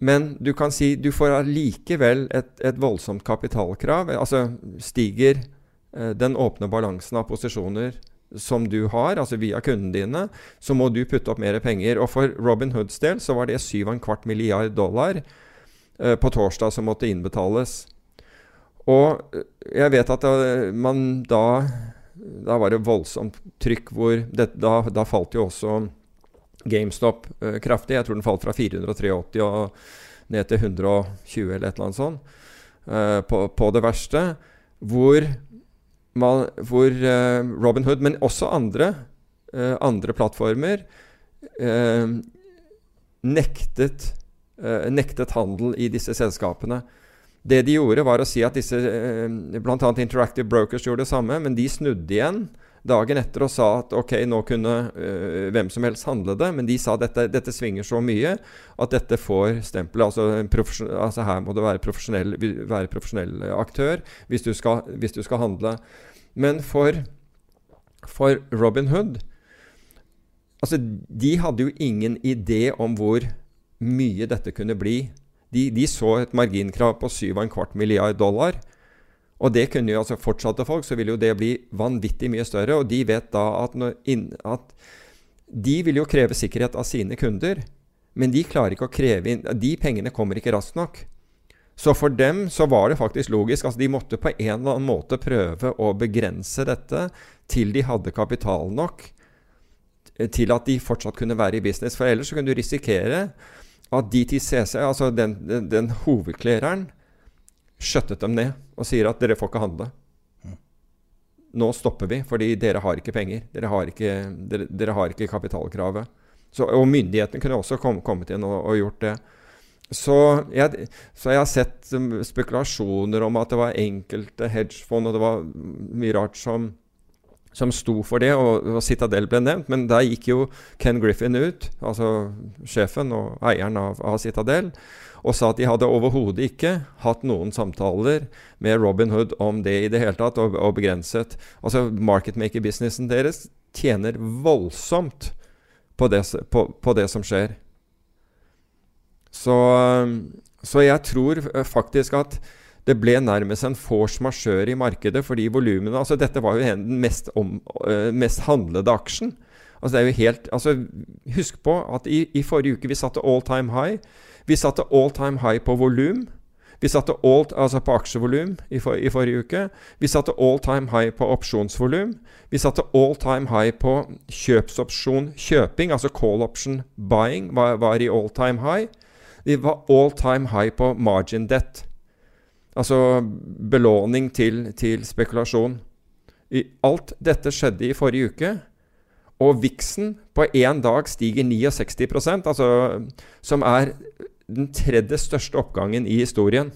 Men du kan si du får allikevel et, et voldsomt kapitalkrav. Altså stiger eh, den åpne balansen av posisjoner som du har, altså via kundene dine, så må du putte opp mer penger. Og for Robin Hoods del så var det 7,25 milliard dollar eh, på torsdag som måtte innbetales. Og eh, jeg vet at man da Da var det voldsomt trykk hvor det, da, da falt jo også GameStop uh, kraftig. Jeg tror den falt fra 483 og ned til 120 eller et eller annet sånt uh, på, på, det verste. Hvor, man, hvor uh, Robin Hood, men også andre, andre plattformer, nektet, nektet handel i disse selskapene. Det de gjorde, var å si at disse Bl.a. Interactive Brokers gjorde det samme, men de snudde igjen dagen etter og sa at ok, nå kunne uh, hvem som helst handle det, men de sa dette, dette svinger så mye at dette får stempelet. Altså, altså, her må du være profesjonell, være profesjonell aktør hvis du, skal, hvis du, skal, handle. Men for, for Robin Hood Altså, de hadde jo ingen idé om hvor mye dette kunne bli. De, de så et marginkrav på 7,25 milliard dollar. Og det kunne jo altså Fortsatte folk, så ville jo det bli vanvittig mye større. Og de vet da at, inn, at de vil jo kreve sikkerhet av sine kunder. Men de klarer ikke å kreve inn De pengene kommer ikke raskt nok. Så for dem så var det faktisk logisk. altså De måtte på en eller annen måte prøve å begrense dette til de hadde kapital nok til at de fortsatt kunne være i business. For ellers så kunne du risikere at DTCC, altså den, den, den hovedklereren, skjøttet dem ned og sier at dere får ikke handle. Nå stopper vi, fordi dere har ikke penger. Dere har ikke, dere, dere har ikke kapitalkravet. Så, og myndighetene kunne også kom, kommet inn og, og gjort det. Så jeg, så jeg, har sett spekulasjoner om at det var enkelte hedgefond, og det var mye rart som, som sto for det, og, og Citadel ble nevnt. Men der gikk jo Ken Griffin ut, altså sjefen og eieren av, av Citadel, og sa at de hadde overhodet ikke hatt noen samtaler med Robin Hood om det i det hele tatt, og, og begrenset Altså marketmaker-businessen deres tjener voldsomt på det, på, på det som skjer. Så, så, jeg tror faktisk at det ble nærmest en force majeure i markedet fordi volumene altså Dette var jo den mest, om, mest handlede aksjen. Altså det er jo helt, altså Husk på at i, i forrige uke vi satte all time high. Vi satte all time high på volum. Vi satte all, altså på aksjevolum i, for, i, forrige uke. Vi satte all time high på opsjonsvolum. Vi satte all time high på kjøpsopsjon kjøping, altså call option buying, var, var i all time high. Vi var all time high på margin debt, altså belåning til, til spekulasjon. I, alt dette skjedde i forrige uke. Og viksen på én dag stiger 69% altså, som er den tredje største oppgangen i historien.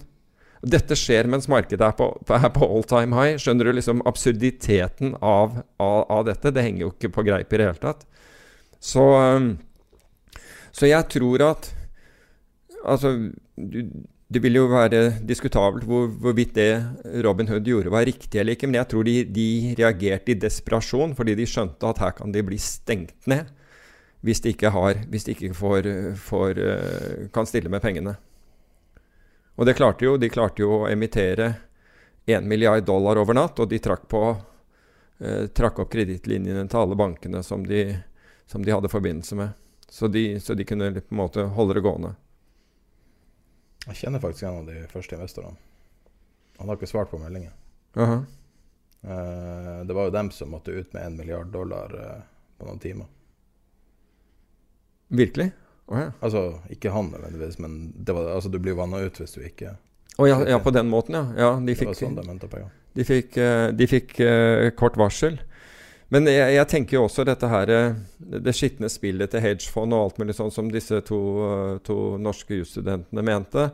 Dette skjer mens markedet er på, er på all time high. Skjønner du liksom absurditeten av, av, av, dette? Det henger jo ikke på greip i det hele tatt. Så, um, så jeg tror at Altså, det vil jo være diskutabelt hvor, hvorvidt det Robin Hood gjorde, var riktig eller ikke. Men jeg tror de, de reagerte i desperasjon fordi de skjønte at her kan de bli stengt ned hvis de ikke, har, hvis de ikke får, får, eh, kan stille med pengene. Og det klarte jo. De klarte jo å emittere 1 milliard dollar over natt, og de trakk, på, eh, trakk opp kredittlinjene til alle bankene som de, som de, hadde forbindelse med. Så de, så de kunne på en måte holde det gående. Jeg kjenner faktisk en av de første investorene. Han har ikke svart på meldingen. Uh -huh. uh, det var jo dem som måtte ut med en milliard dollar uh, på noen timer. Virkelig? Oh, ja. Altså, ikke han nødvendigvis, men var, altså, du blir vanna ut hvis du ikke oh, ja, ja, på den måten, ja. ja de Det var sånn de henta penger. de fikk, eh, de fikk eh, kort varsel. Men jeg, jeg tenker jo også dette her eh, Det skitne spillet til hedgefond og alt mulig sånn som disse to, eh, to norske jusstudentene mente.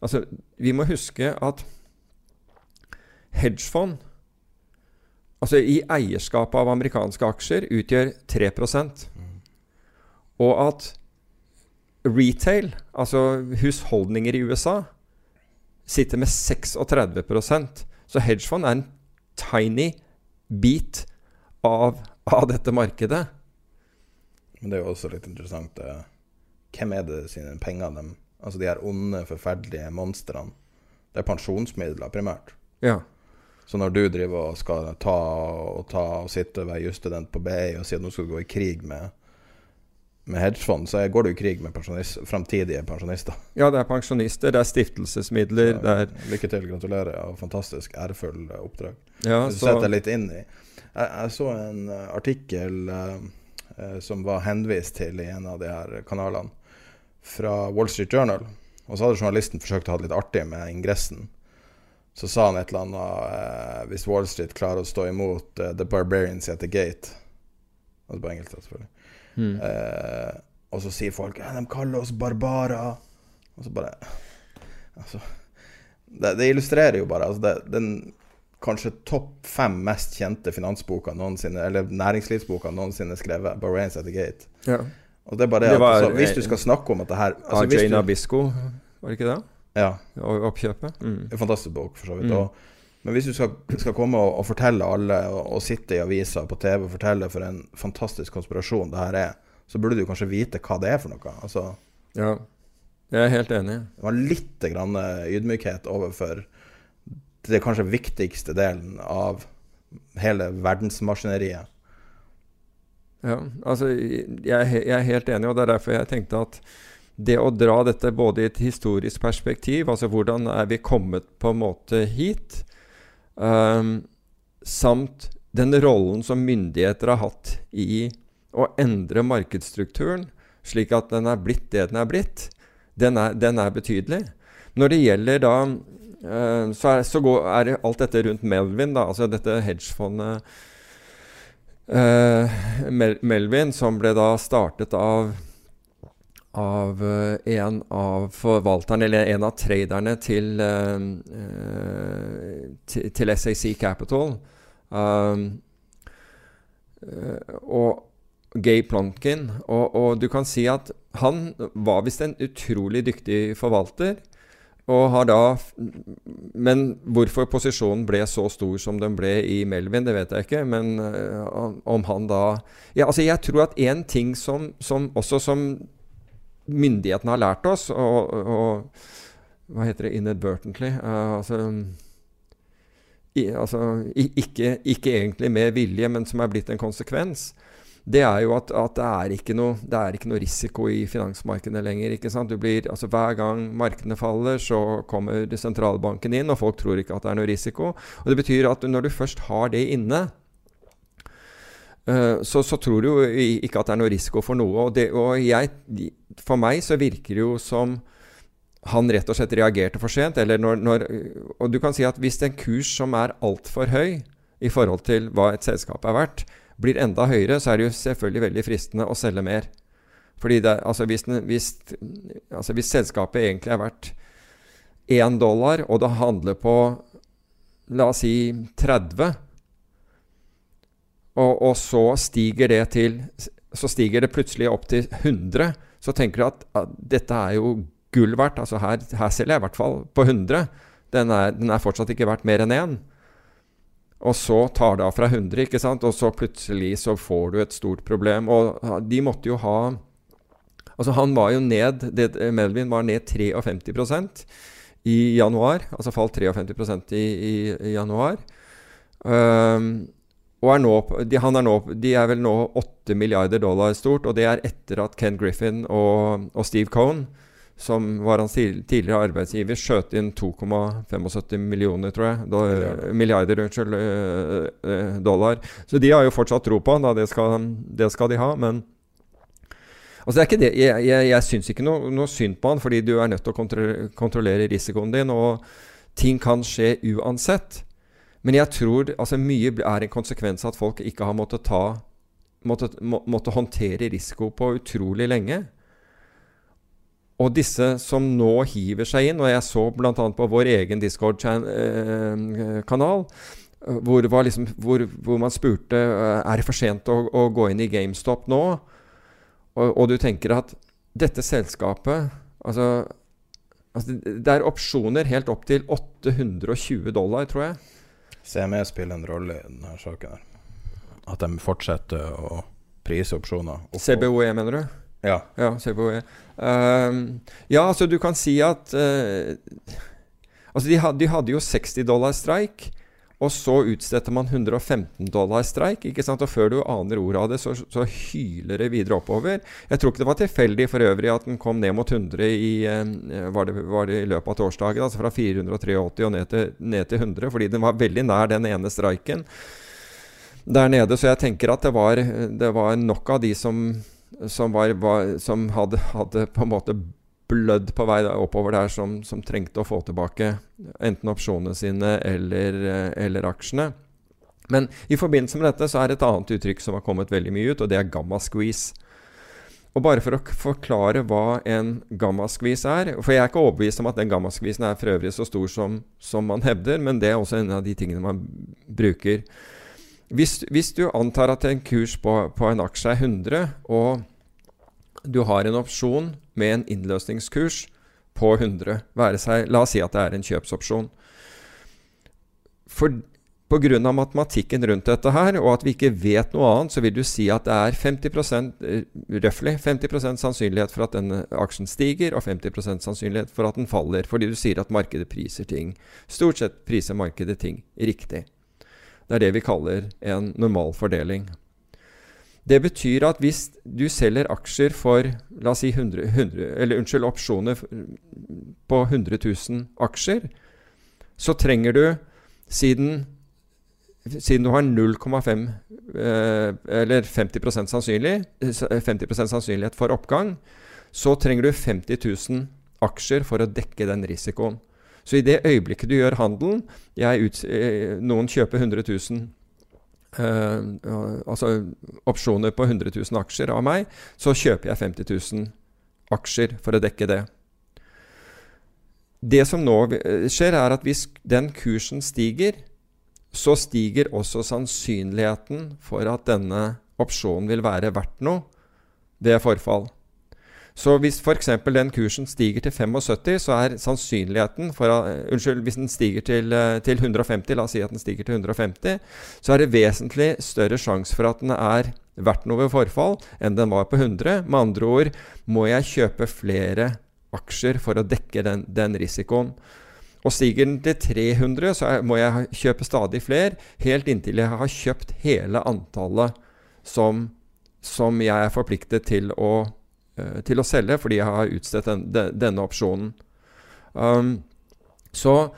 Altså, vi må huske at hedgefond Altså i eierskapet av amerikanske aksjer utgjør 3% Og at retail, altså husholdninger i USA, sitter med 36% Så hedgefond er en tiny bit av, av dette markedet. Men det er jo også litt interessant eh, Hvem er det sine penger de Altså de her onde, forferdelige monstrene. Det er pensjonsmidler, primært. Ja. Så når du driver og skal ta og ta og sitte og være jusstudent på BI og si at nå skal du gå i krig med, med hedgefond, så går du i krig med pensjonist, framtidige pensjonister. ja, det er pensjonister, det er stiftelsesmidler, det er Lykke til, gratulerer. Og fantastisk ærefull oppdrag. Ja, så... du setter deg litt inn i Jeg, jeg så en eh, artikkel eh, eh, som var henvist til i en av de her kanalene, fra Wall Street Journal. Og så hadde journalisten forsøkt å ha det litt artig med ingressen. Så sa han et eller annet eh, Hvis Wall Street klarer å stå imot eh, The Barbarians at the Gate Altså på engelsk, selvfølgelig. Mm. Eh, og så sier folk de kaller oss barbarer. Og så bare Altså Det, det illustrerer jo bare altså det, den kanskje topp fem mest kjente finansboka noensinne, eller næringslivsboka noensinne skrevet, 'Bahrains at the Gate'. ja. Og det er bare det, Det at var- altså, Hvis du skal snakke om at det her altså, Jane du, Abisco, var det ikke det? ja, Og Oppkjøpet? Mm. en fantastisk bok, for så vidt. Mm. Og, men hvis du skal, skal komme og, og fortelle alle, og, og sitte i aviser på TV og fortelle for en fantastisk konspirasjon det her er, så burde du kanskje vite hva det er for noe. Altså, Ja. Jeg er helt enig. det var litt grann ydmykhet overfor det kanskje viktigste delen av hele verdensmaskineriet. Ja, altså, jeg, jeg er helt enig, og det er derfor jeg tenkte at det å dra dette både i et historisk perspektiv, altså hvordan er vi kommet på en måte hit, um, samt den rollen som myndigheter har hatt i å endre markedsstrukturen, slik at den er blitt det den er blitt, den er, den er betydelig. Når det gjelder da så, er, så går, er alt dette rundt Melvin, da, altså dette hedgefondet Eh, Mel Melvin, som ble da startet av av eh, en av forvalterne, eller en av traderne til, eh, eh, til, til SAC Capital. Um, eh, og Gay Plonkin. Og, og du kan si at han var visst en utrolig dyktig forvalter. Og har da Men hvorfor posisjonen ble så stor som den ble i Melvin, det vet jeg ikke. Men øh, om han da ja, altså Jeg tror at én ting som, som også som myndighetene har lært oss, og, og Hva heter det? Inadvertently? Uh, altså, i, altså ikke, ikke egentlig med vilje, men som er blitt en konsekvens det er jo at, at det, er ikke noe, det er ikke noe risiko i finansmarkedene lenger. ikke sant? Blir, altså Hver gang markedene faller, så kommer sentralbanken inn, og folk tror ikke at det er noe risiko. Og Det betyr at når du først har det inne, uh, så, så, tror du jo ikke at det er noe risiko for noe. Og, det, og jeg, for meg så virker det jo som han rett og slett reagerte for sent. Når, når, og du kan si at hvis det er en kurs som er altfor høy i forhold til hva et selskap er verdt, blir enda høyere, så er det jo selvfølgelig veldig fristende å selge mer. Fordi det, altså hvis, hvis, altså hvis selskapet egentlig er verdt 1 dollar, og det handler på la oss si 30, og, og så stiger det til Så stiger det plutselig opp til 100, så tenker du at, at dette er jo gull verdt. Altså her, her selger jeg i hvert fall på 100. Den er, den er fortsatt ikke verdt mer enn 1. Og så tar det av fra 100, ikke sant? og så plutselig så får du et stort problem. Og de måtte jo ha Altså han var jo ned det, Melvin var ned 53% i januar. Altså falt 53 i, i, i januar. Um, og er nå, de, er nå, de er vel nå 8 milliarder dollar stort, og det er etter at Ken Griffin og, og Steve Cohn som var hans tidligere arbeidsgiver, skjøt inn 2,75 millioner, tror jeg. Do, milliarder, unnskyld, dollar. Så de har jo fortsatt tro på han, det, det skal de ha. Men Altså det er ikke det, Jeg, jeg, jeg syns ikke noe, noe, synd på han, fordi du er nødt til å kontrollere, kontrollere risikoen din, og ting kan skje uansett. Men jeg tror altså mye er en konsekvens av at folk ikke har måttet ta måttet, må, måtte håndtere risiko på utrolig lenge. Og disse som nå hiver seg inn, og jeg så bl.a. på vår egen Discord-kanal, eh, hvor, liksom, hvor, hvor, man spurte eh, er det for sent å, å gå inn i GameStop nå. Og, og, du tenker at dette selskapet altså, altså, Det er opsjoner helt opp til 820 dollar, tror jeg. CME spiller en rolle i denne saken. her At de fortsetter å prise opsjoner. CBOE, mener du? Ja. ja CBOE. Uh, ja, altså du kan si at uh, Altså de, had, de, hadde jo 60 dollar streik. Og så utstedte man 115 dollar streik. ikke sant? Og før du aner ordet av det, så, så, hyler det videre oppover. Jeg tror ikke det var tilfeldig for øvrig at den kom ned mot 100 i, uh, var, det, var det i løpet av torsdagen. Altså fra 483 og ned til, ned til 100, fordi den var veldig nær den ene streiken der nede. Så jeg tenker at det var, det var nok av de som, som, var, var, som hadde, hadde på en måte blødd på vei oppover der som, som, trengte å få tilbake enten opsjonene sine eller, eh, eller, aksjene. Men i forbindelse med dette så er det et annet uttrykk som har kommet veldig mye ut, og det er gamma squeeze. Og bare for å forklare hva en gamma squeeze er For jeg er ikke overbevist om at den gamma squeezen er for øvrig så stor som, som, man hevder, men det er også en av de tingene man bruker. Hvis, hvis du antar at en kurs på, på en aksje er 100, og du har en opsjon med en innløsningskurs på 100. Seg, la oss si at det er en kjøpsopsjon. For Pga. matematikken rundt dette her, og at vi ikke vet noe annet, så vil du si at det er 50 eh, røftlig 50% sannsynlighet for at denne aksjen stiger, og 50% sannsynlighet for at den faller. Fordi du sier at markedet priser ting. Stort sett priser markedet ting riktig. Det er det vi kaller en normal fordeling. Det betyr at hvis du selger aksjer for la oss si 100, 100, eller unnskyld, opsjoner på 100 000 aksjer, så trenger du, siden, siden du har 0,5 eh, eller 50% sannsynlig, 50 eh, sannsynlighet for oppgang, så trenger du 50 000 aksjer for å dekke den risikoen. Så i det øyeblikket du gjør handelen ut, eh, Noen kjøper 100 000 eh, altså opsjoner på 100 000 aksjer av meg, så kjøper jeg 50 000 aksjer for å dekke det. Det som nå skjer, er at hvis den kursen stiger, så stiger også sannsynligheten for at denne opsjonen vil være verdt noe ved forfall. Så hvis f.eks. den kursen stiger til 75, så er sannsynligheten for at, Unnskyld, hvis den stiger til, uh, til, 150, la oss si at den stiger til 150, så er det vesentlig større sjanse for at den er verdt noe ved forfall enn den var på 100. Med andre ord må jeg kjøpe flere aksjer for å dekke den, den risikoen. Og stiger den til 300, så må jeg kjøpe stadig flere, helt inntil jeg har kjøpt hele antallet som, som jeg er forpliktet til å Eh, til å selge fordi jeg har utstedt den, denne opsjonen. Um, så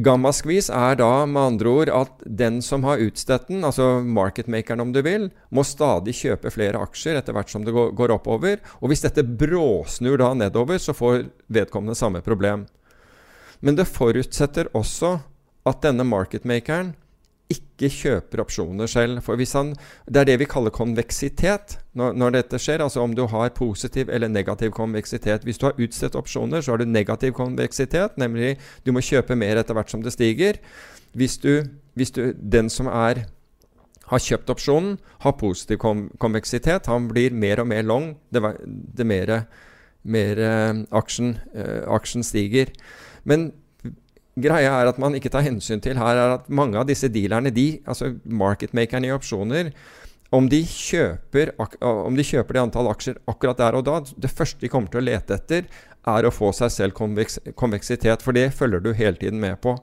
gammaskvis er da med andre ord at den som har utstedt den, altså marketmakeren om du vil, må stadig kjøpe flere aksjer etter hvert som det går, går oppover. Og hvis dette bråsnur da nedover, så får vedkommende samme problem. Men det forutsetter også at denne marketmakeren ikke kjøper opsjoner selv. For hvis han, Det er det vi kaller konveksitet når, når, dette skjer. Altså om du har positiv eller negativ konveksitet. Hvis du har utstedt opsjoner, så har du negativ konveksitet, nemlig du må kjøpe mer etter hvert som det stiger. Hvis, du, hvis du, den som er, har kjøpt opsjonen, har positiv konveksitet, han blir mer og mer long det, det mer, mer uh, aksjen, uh, aksjen stiger. Men greia er at man ikke tar hensyn til her, er at mange av disse dealerne, de, altså marketmakerne i opsjoner, om de, kjøper, om de kjøper det antall aksjer akkurat der og da, det første de kommer til å lete etter, er å få seg selv konveks, konveksitet. For det følger du hele tiden med på.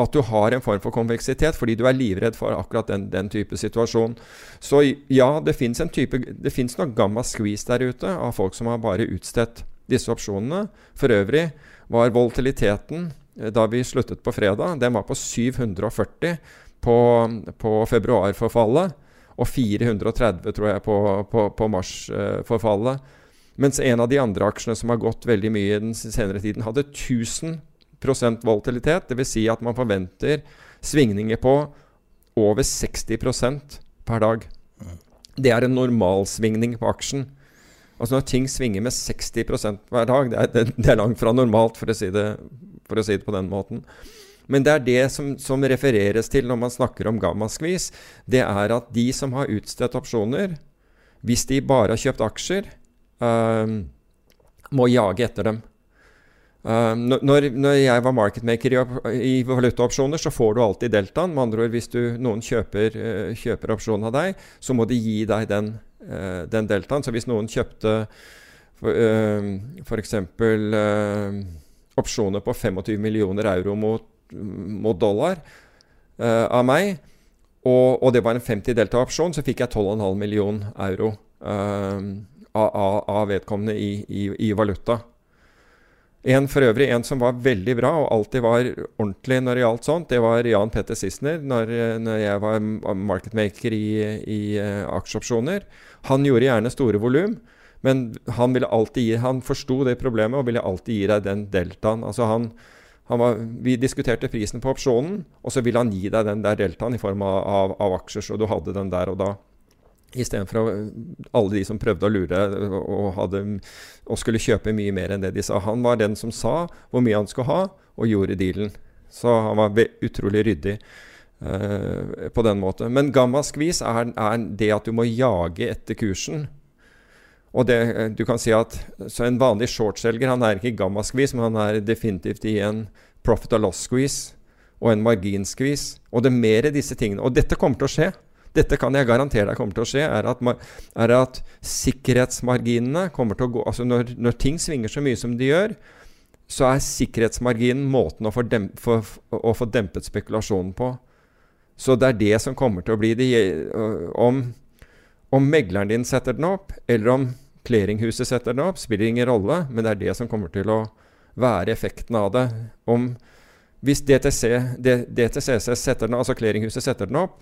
At du har en form for konveksitet fordi du er livredd for akkurat den, den type situasjon. Så ja, det fins nok gamma squeeze der ute av folk som har bare utstedt disse opsjonene. For øvrig var volatiliteten da vi sluttet på fredag, den var på 740 på, på februarforfallet. og 430, tror jeg, på, på, på Mars-forfallet. Mens en av de andre aksjene som har gått veldig mye i den senere tiden, hadde 1000% volatilitet. Dvs. Si at man forventer svingninger på over 60% per dag. Det er en normalsvingning på aksjen. Altså Når ting svinger med 60% hver dag, det er, det er, langt fra normalt, for å, si det, for å si det på den måten. Men det er det som, som refereres til når man snakker om gammaskvis. Det er at de som har utstedt opsjoner, hvis de bare har kjøpt aksjer, uh, må jage etter dem. Uh, når, når, jeg var marketmaker i, i valutaopsjoner, så får du alltid deltaen. Med andre ord, hvis du, noen kjøper, uh, kjøper opsjonen av deg, så må de gi deg den, uh, den deltaen. Så hvis noen kjøpte f.eks. Uh, opsjoner på 25 millioner euro mot, mot dollar av meg, og, og, det var en 50 delta-opsjon, så fikk jeg 12,5 million euro av, av, vedkommende i, i, i valuta. En for øvrig, en som var veldig bra og alltid var ordentlig når det gjaldt sånt, det var Jan Petter Sissener når, når, jeg var marketmaker i, i uh, aksjeopsjoner. Han gjorde gjerne store volum, men han ville alltid gi, han forsto det problemet og ville alltid gi deg den deltaen. Altså han, han var, vi diskuterte prisen på opsjonen, og så ville han gi deg den der deltaen i form av, av, av aksjer, så du hadde den der og da. Istedenfor alle de som prøvde å lure og, hadde, og, skulle kjøpe mye mer enn det de sa. Han var den som sa hvor mye han skulle ha, og gjorde dealen. Så han var utrolig ryddig uh, på den måten. Men gamma-skvis er, er, det at du må jage etter kursen. Og det, du kan si at Så en vanlig shortselger han er ikke gamma-skvis, men han er definitivt i en profit and loss-skvis og en margin-skvis. Og det er mer disse tingene. Og dette kommer til å skje. Dette kan jeg garantere deg kommer til å skje, er at, er at sikkerhetsmarginene kommer til å gå Altså når, når, ting svinger så mye som de gjør, så er sikkerhetsmarginen måten å få, demp, for, å få dempet spekulasjonen på. Så det er det som kommer til å bli det om, om megleren din setter den opp, eller om clearinghuset setter den opp, spiller ingen rolle, men det er det som kommer til å være effekten av det. Om, hvis DTC, DTCC setter den, altså clearinghuset setter den opp,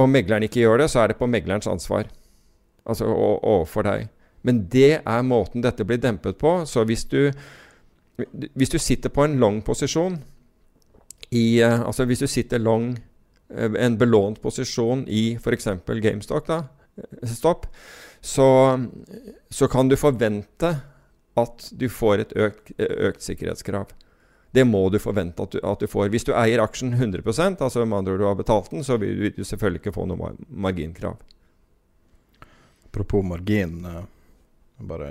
og megleren ikke gjør det, så er det på meglerens ansvar. Altså overfor deg. Men det er måten dette blir dempet på. Så hvis du, hvis du sitter på en long posisjon i uh, Altså hvis du sitter long uh, en belånt posisjon i f.eks. GameStop, da, eh, stopp, så, så kan du forvente at du får et økt, økt sikkerhetskrav. Det må du forvente at du, at du, får. Hvis du eier aksjen 100% altså med andre ord du har betalt den, så vil du selvfølgelig ikke få noe marginkrav. Apropos margin. Jeg er bare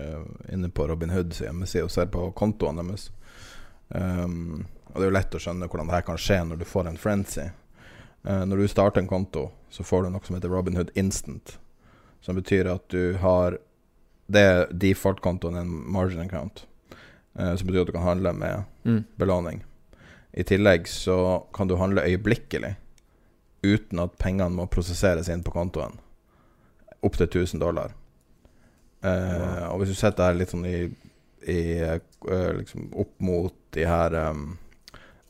inne på Robin Hoods hjemmeside og ser på kontoene deres. Um, og Det er jo lett å skjønne hvordan det kan skje når du får en frenzy. Uh, når du starter en konto, så får du noe som heter Robin Hood Instant. Som betyr at du har Det er default-kontoen, en margin account. eh, som betyr at du kan handle med mm. belåning. I tillegg så kan du handle øyeblikkelig uten at pengene må prosesseres inn på kontoen. Opptil 1000 dollar. Eh, wow. Og hvis du setter det litt sånn i, i uh, liksom opp mot de her um,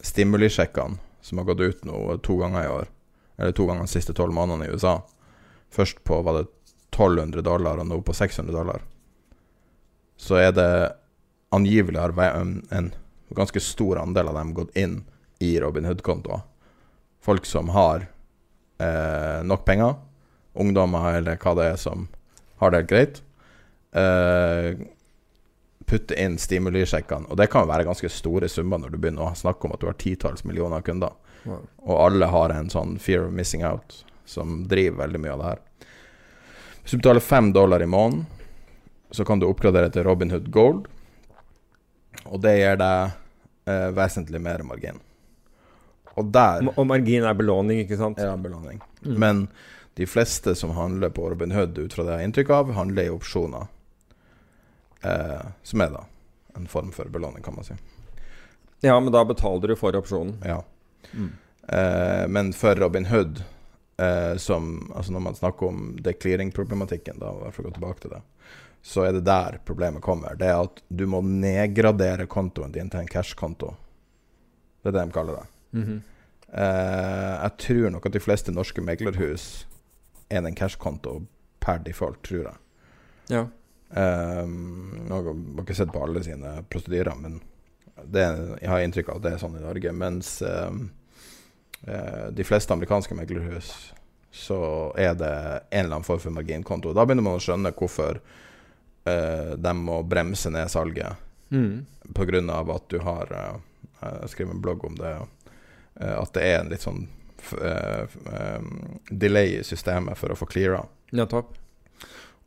stimulisjekkene som har gått ut nå to ganger i år, eller to ganger de siste tolv månedene i USA Først på var det 1200 dollar, og nå på 600 dollar. Så er det angivelig har en, ganske stor andel av dem gått inn i Robin Hood-kontoer. Folk som har eh, nok penger, ungdommer eller hva det er som har det helt greit, eh, putte inn stimulisjekkene. Og det kan være ganske store summer når du begynner å snakke om at du har titalls millioner kunder. Wow. Og alle har en sånn fear of missing out som driver veldig mye av det her. Hvis du betaler fem dollar i måneden, så kan du oppgradere til Robinhood Gold. Og det gir deg eh, vesentlig mer margin. Og der Og margin er belåning, ikke sant? Ja, belåning. Mm. Men de fleste som handler på Robinhood, ut fra det jeg har inntrykk av, handler i opsjoner. Eh, som er da en form for belåning, kan man si. Ja, men da betaler du for opsjonen. Ja. Mm. Eh, men for Robin Hood, eh, som Altså når man snakker om declearing-problematikken, da, i hvert fall gå tilbake til det, så er det der problemet kommer. Det er at du må nedgradere kontoen din til en cash-konto. Det er det de kaller det. Mm -hmm. eh, jeg tror nok at de fleste norske meglerhus er en cash-konto per default, tror jeg. Ja. Um, nå har jeg ikke sett på alle sine prosedyrer, men det, jeg har inntrykk av at det er sånn i Norge. Mens um, de fleste amerikanske meglerhus så er det en eller annen form for marginkonto. Da begynner man å skjønne hvorfor uh, de må bremse ned salget. Mm. Pga. at du har uh, Jeg skrev en blogg om det. At det er en litt sånn delay i systemet for å få cleara. Nettopp.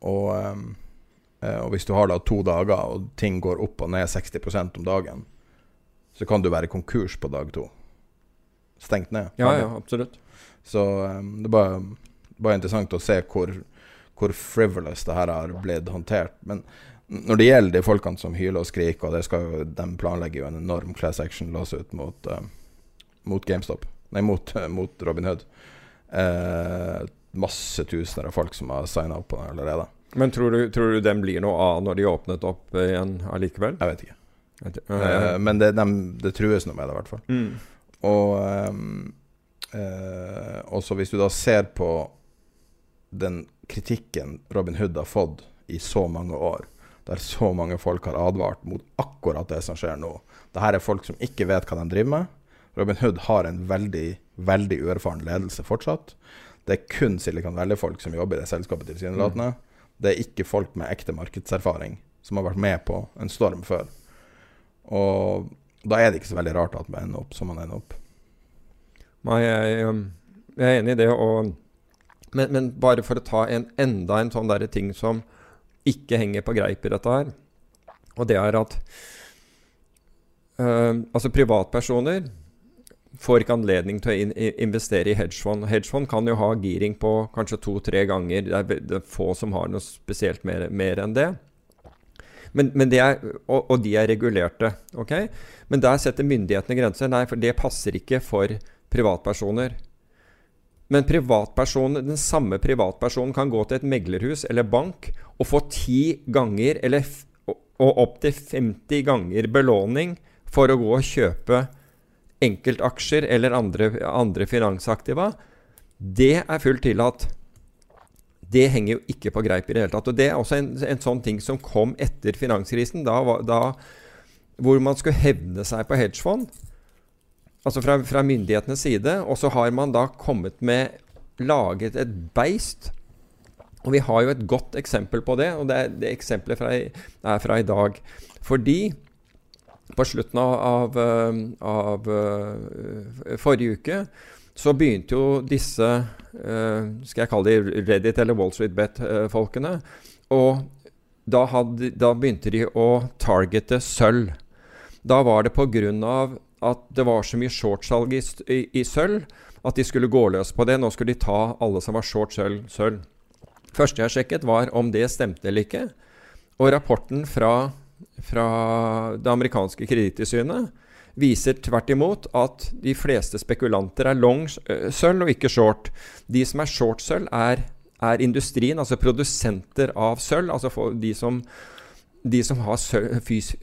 Og um, Eh, og hvis du har da to dager, og ting går opp og ned 60% om dagen, så kan du være konkurs på dag to. Stengt ned. Ja, ja, absolutt. Så um, det er bare, bare, interessant å se hvor, hvor frivolous det her har blitt håndtert. Men når det gjelder de folkene som hyler og skriker, og det skal jo, de planlegger jo en enorm class action lawsuit mot, uh, mot GameStop Nei, mot, uh, mot Robin Hood. Uh, masse tusener av folk som har signa opp på den allerede. Men tror du, tror du, den blir noe av når de åpnet opp igjen allikevel? Jeg vet ikke. Uh, men det, de, det, trues noe med det, i hvert fall. Mm. Og um, uh, også hvis du da ser på den kritikken Robin Hood har fått i så mange år, der så mange folk har advart mot akkurat det som skjer nå. Dette er folk som ikke vet hva de driver med. Robin Hood har en veldig, veldig uerfaren ledelse fortsatt. Det er kun Silicon Valley-folk som jobber i det selskapet, tilsynelatende. Mm. Det er ikke folk med ekte markedserfaring som har vært med på en storm før. Og da er det ikke så veldig rart at man ender opp som man ender opp. Nei, jeg, um, jeg er enig i det. Og, men, men, bare for å ta en, enda en sånn der ting som ikke henger på greip i dette her, og det er at øh, altså privatpersoner får ikke anledning til å in investere i hedgefond. Hedgefond kan jo ha giring på kanskje to-tre ganger. Det er, det er, få som har noe spesielt mer, mer enn det. Men, men det er, og, og, de er regulerte. ok? Men der setter myndighetene grenser. Nei, for det passer ikke for privatpersoner. Men den samme privatpersonen kan gå til et meglerhus eller bank og få ti ganger eller og opptil 50 ganger belåning for å gå og kjøpe enkeltaksjer eller andre, andre finansaktiva, det er fullt tillatt. Det henger jo ikke på greip i det hele tatt. Og Det er også en, en sånn ting som kom etter finanskrisen, da, da, hvor man skulle hevne seg på hedgefond. Altså fra, fra myndighetenes side. Og så har man da kommet med Laget et beist. Og vi har jo et godt eksempel på det, og det, det eksempelet fra, er fra i dag. Fordi på slutten av, av, eh, av uh, forrige uke så begynte jo disse uh, Skal jeg kalle de Reddit eller Wall Street Bet-folkene. og da, hadde, da, begynte de å targete sølv. Da var det pga. at det var så mye shortsalg i, i, i, sølv at de skulle gå løs på det. Nå skulle de ta alle som var short sølv. sølv. første jeg sjekket, var om det stemte eller ikke. Og rapporten fra fra det amerikanske kredittilsynet viser tvert imot at de fleste spekulanter er long eh, sølv og ikke short. De som er short sølv, er, er, industrien, altså produsenter av sølv. Altså de som, de, som sølv,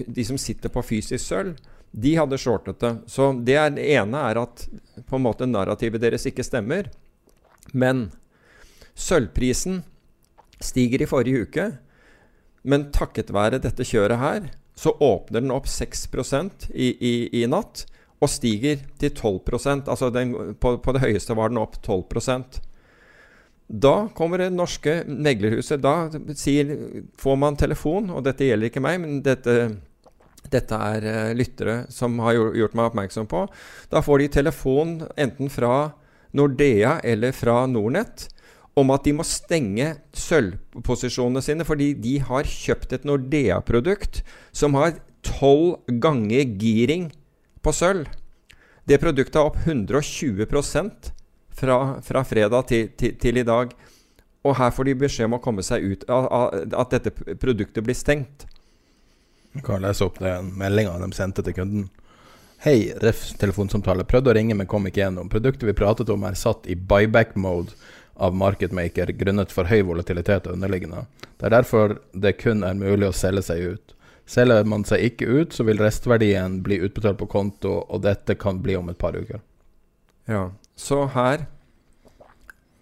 de som, sitter på fysisk sølv, de hadde shortet det. Så det, er, det ene er at på en måte narrativet deres ikke stemmer. Men sølvprisen stiger i forrige uke. Men takket være dette kjøret her, så åpner den opp 6 i, i, i natt og stiger til 12% Altså den, på, på, det høyeste var den opp 12 Da kommer det norske meglerhuset. Da sier, får man telefon, og dette gjelder ikke meg, men dette, dette er uh, lyttere som har gjort meg oppmerksom på. Da får de telefon enten fra Nordea eller fra Nornett om at de må stenge sølvposisjonene sine fordi de har kjøpt et Nordea-produkt som har tolv ganger giring på sølv. Det produktet er opp 120 fra, fra fredag til, til, til, i dag. Og her får de beskjed om å komme seg ut, at dette produktet blir stengt. Jeg kan lese opp den meldinga de sendte til kunden. Hei, ref. telefonsamtale. Prøvde å ringe, men kom ikke gjennom. Produktet vi pratet om er satt i buyback-mode av marketmaker grunnet for høy volatilitet og underliggende. Det er derfor det kun er mulig å selge seg ut. Selger man seg ikke ut, så vil restverdien bli utbetalt på konto, og dette kan bli om et par uker. Ja, så her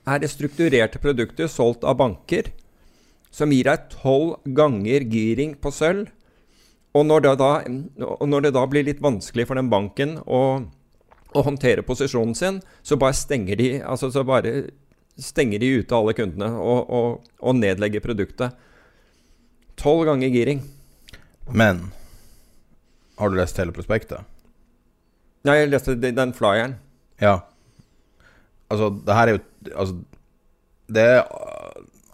er det strukturerte produkter solgt av banker som gir deg tolv ganger giring på sølv. Og når det, da, når det da blir litt vanskelig for den banken å, å håndtere posisjonen sin, så bare stenger de, altså så bare stenger de ute alle kundene og, og, og nedlegger produktet. Tolv ganger giring. Men har du lest hele prospektet? Nei, jeg leste de- den flyeren. Ja. Altså, det her er jo Altså, det er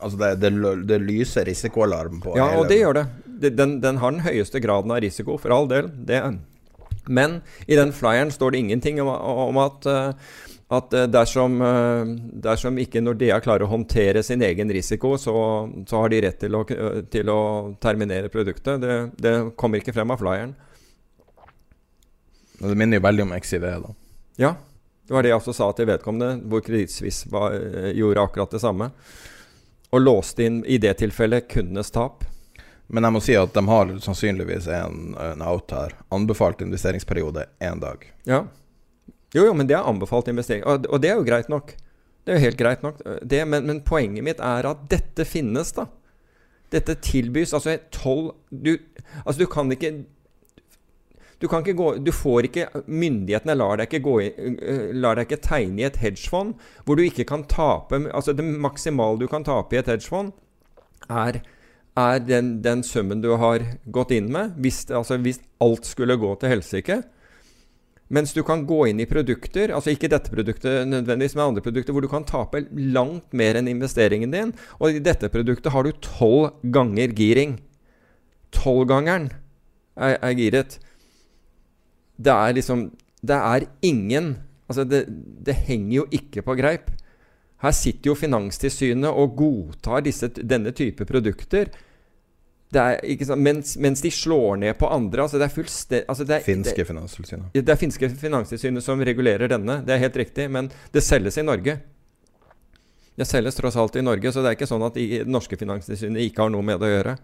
Altså, det, det, det lyser risikoalarm på Ja, hele og det gjør det. Den, den har den høyeste graden av risiko, for all del. Det. Men i den flyeren står det ingenting om, om at, eh, at eh, dersom, eh, dersom ikke Nordea klarer å håndtere sin egen risiko, så, så har de rett til å, til å terminere produktet. Det, det kommer ikke frem av flyeren. Det minner jo veldig om XIV, da. Ja, det var det jeg også sa til vedkommende, hvor var, eh, gjorde akkurat det samme. Og låste inn i det tilfellet kundenes tap. Men jeg må si at de har sannsynligvis en, en out her. Anbefalt investeringsperiode én dag. Ja. Jo, jo, men det er anbefalt investering. Og, og det er jo greit nok. Det er jo helt greit nok. Det, men, men poenget mitt er at dette finnes, da. Dette tilbys altså tolv du, Altså, du kan ikke du gå Du får ikke Myndighetene lar deg ikke gå øh, lar deg ikke tegne i et hedgefond hvor du ikke kan tape Altså, det maksimale du kan tape i et hedgefond, er er den, den summen du har gått inn med, hvis, altså hvis alt skulle gå til helsike. Mens du kan gå inn i produkter, altså ikke dette produktet nødvendigvis, men andre produkter, hvor du kan tape langt mer enn investeringen din. Og i dette produktet har du tolv ganger giring. Tolvgangeren er, er giret. Det er liksom Det er ingen Altså, det, det henger jo ikke på greip. Her sitter jo Finanstilsynet og godtar disse, denne type produkter. Det er, ikke sant, mens, mens de slår ned på andre. Altså det er altså det er, Finske Finanstilsynet. det er finske Finanstilsynet som regulerer denne, det er helt riktig. Men det selges i Norge. Det selges tross alt i Norge, så det er ikke sånn at det norske Finanstilsynet ikke har noe med det å gjøre.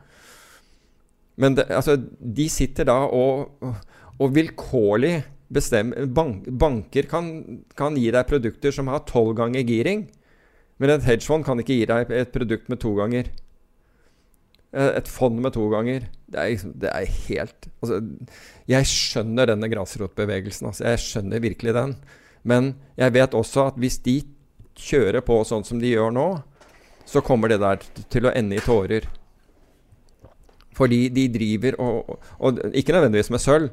Men det, altså, de sitter da og, og vilkårlig bestemmer bank, Banker kan, kan gi deg produkter som har tolv ganger giring. Men et hedgefond kan ikke gi deg et produkt med to ganger. Eh, Et fond med to ganger. Det er, liksom- det er helt altså, Jeg skjønner denne grasrotbevegelsen. Altså, jeg skjønner virkelig den. Men jeg vet også at hvis de kjører på sånn som de gjør nå, så kommer det der til å ende i tårer. Fordi de driver og, og, og Ikke nødvendigvis med sølv,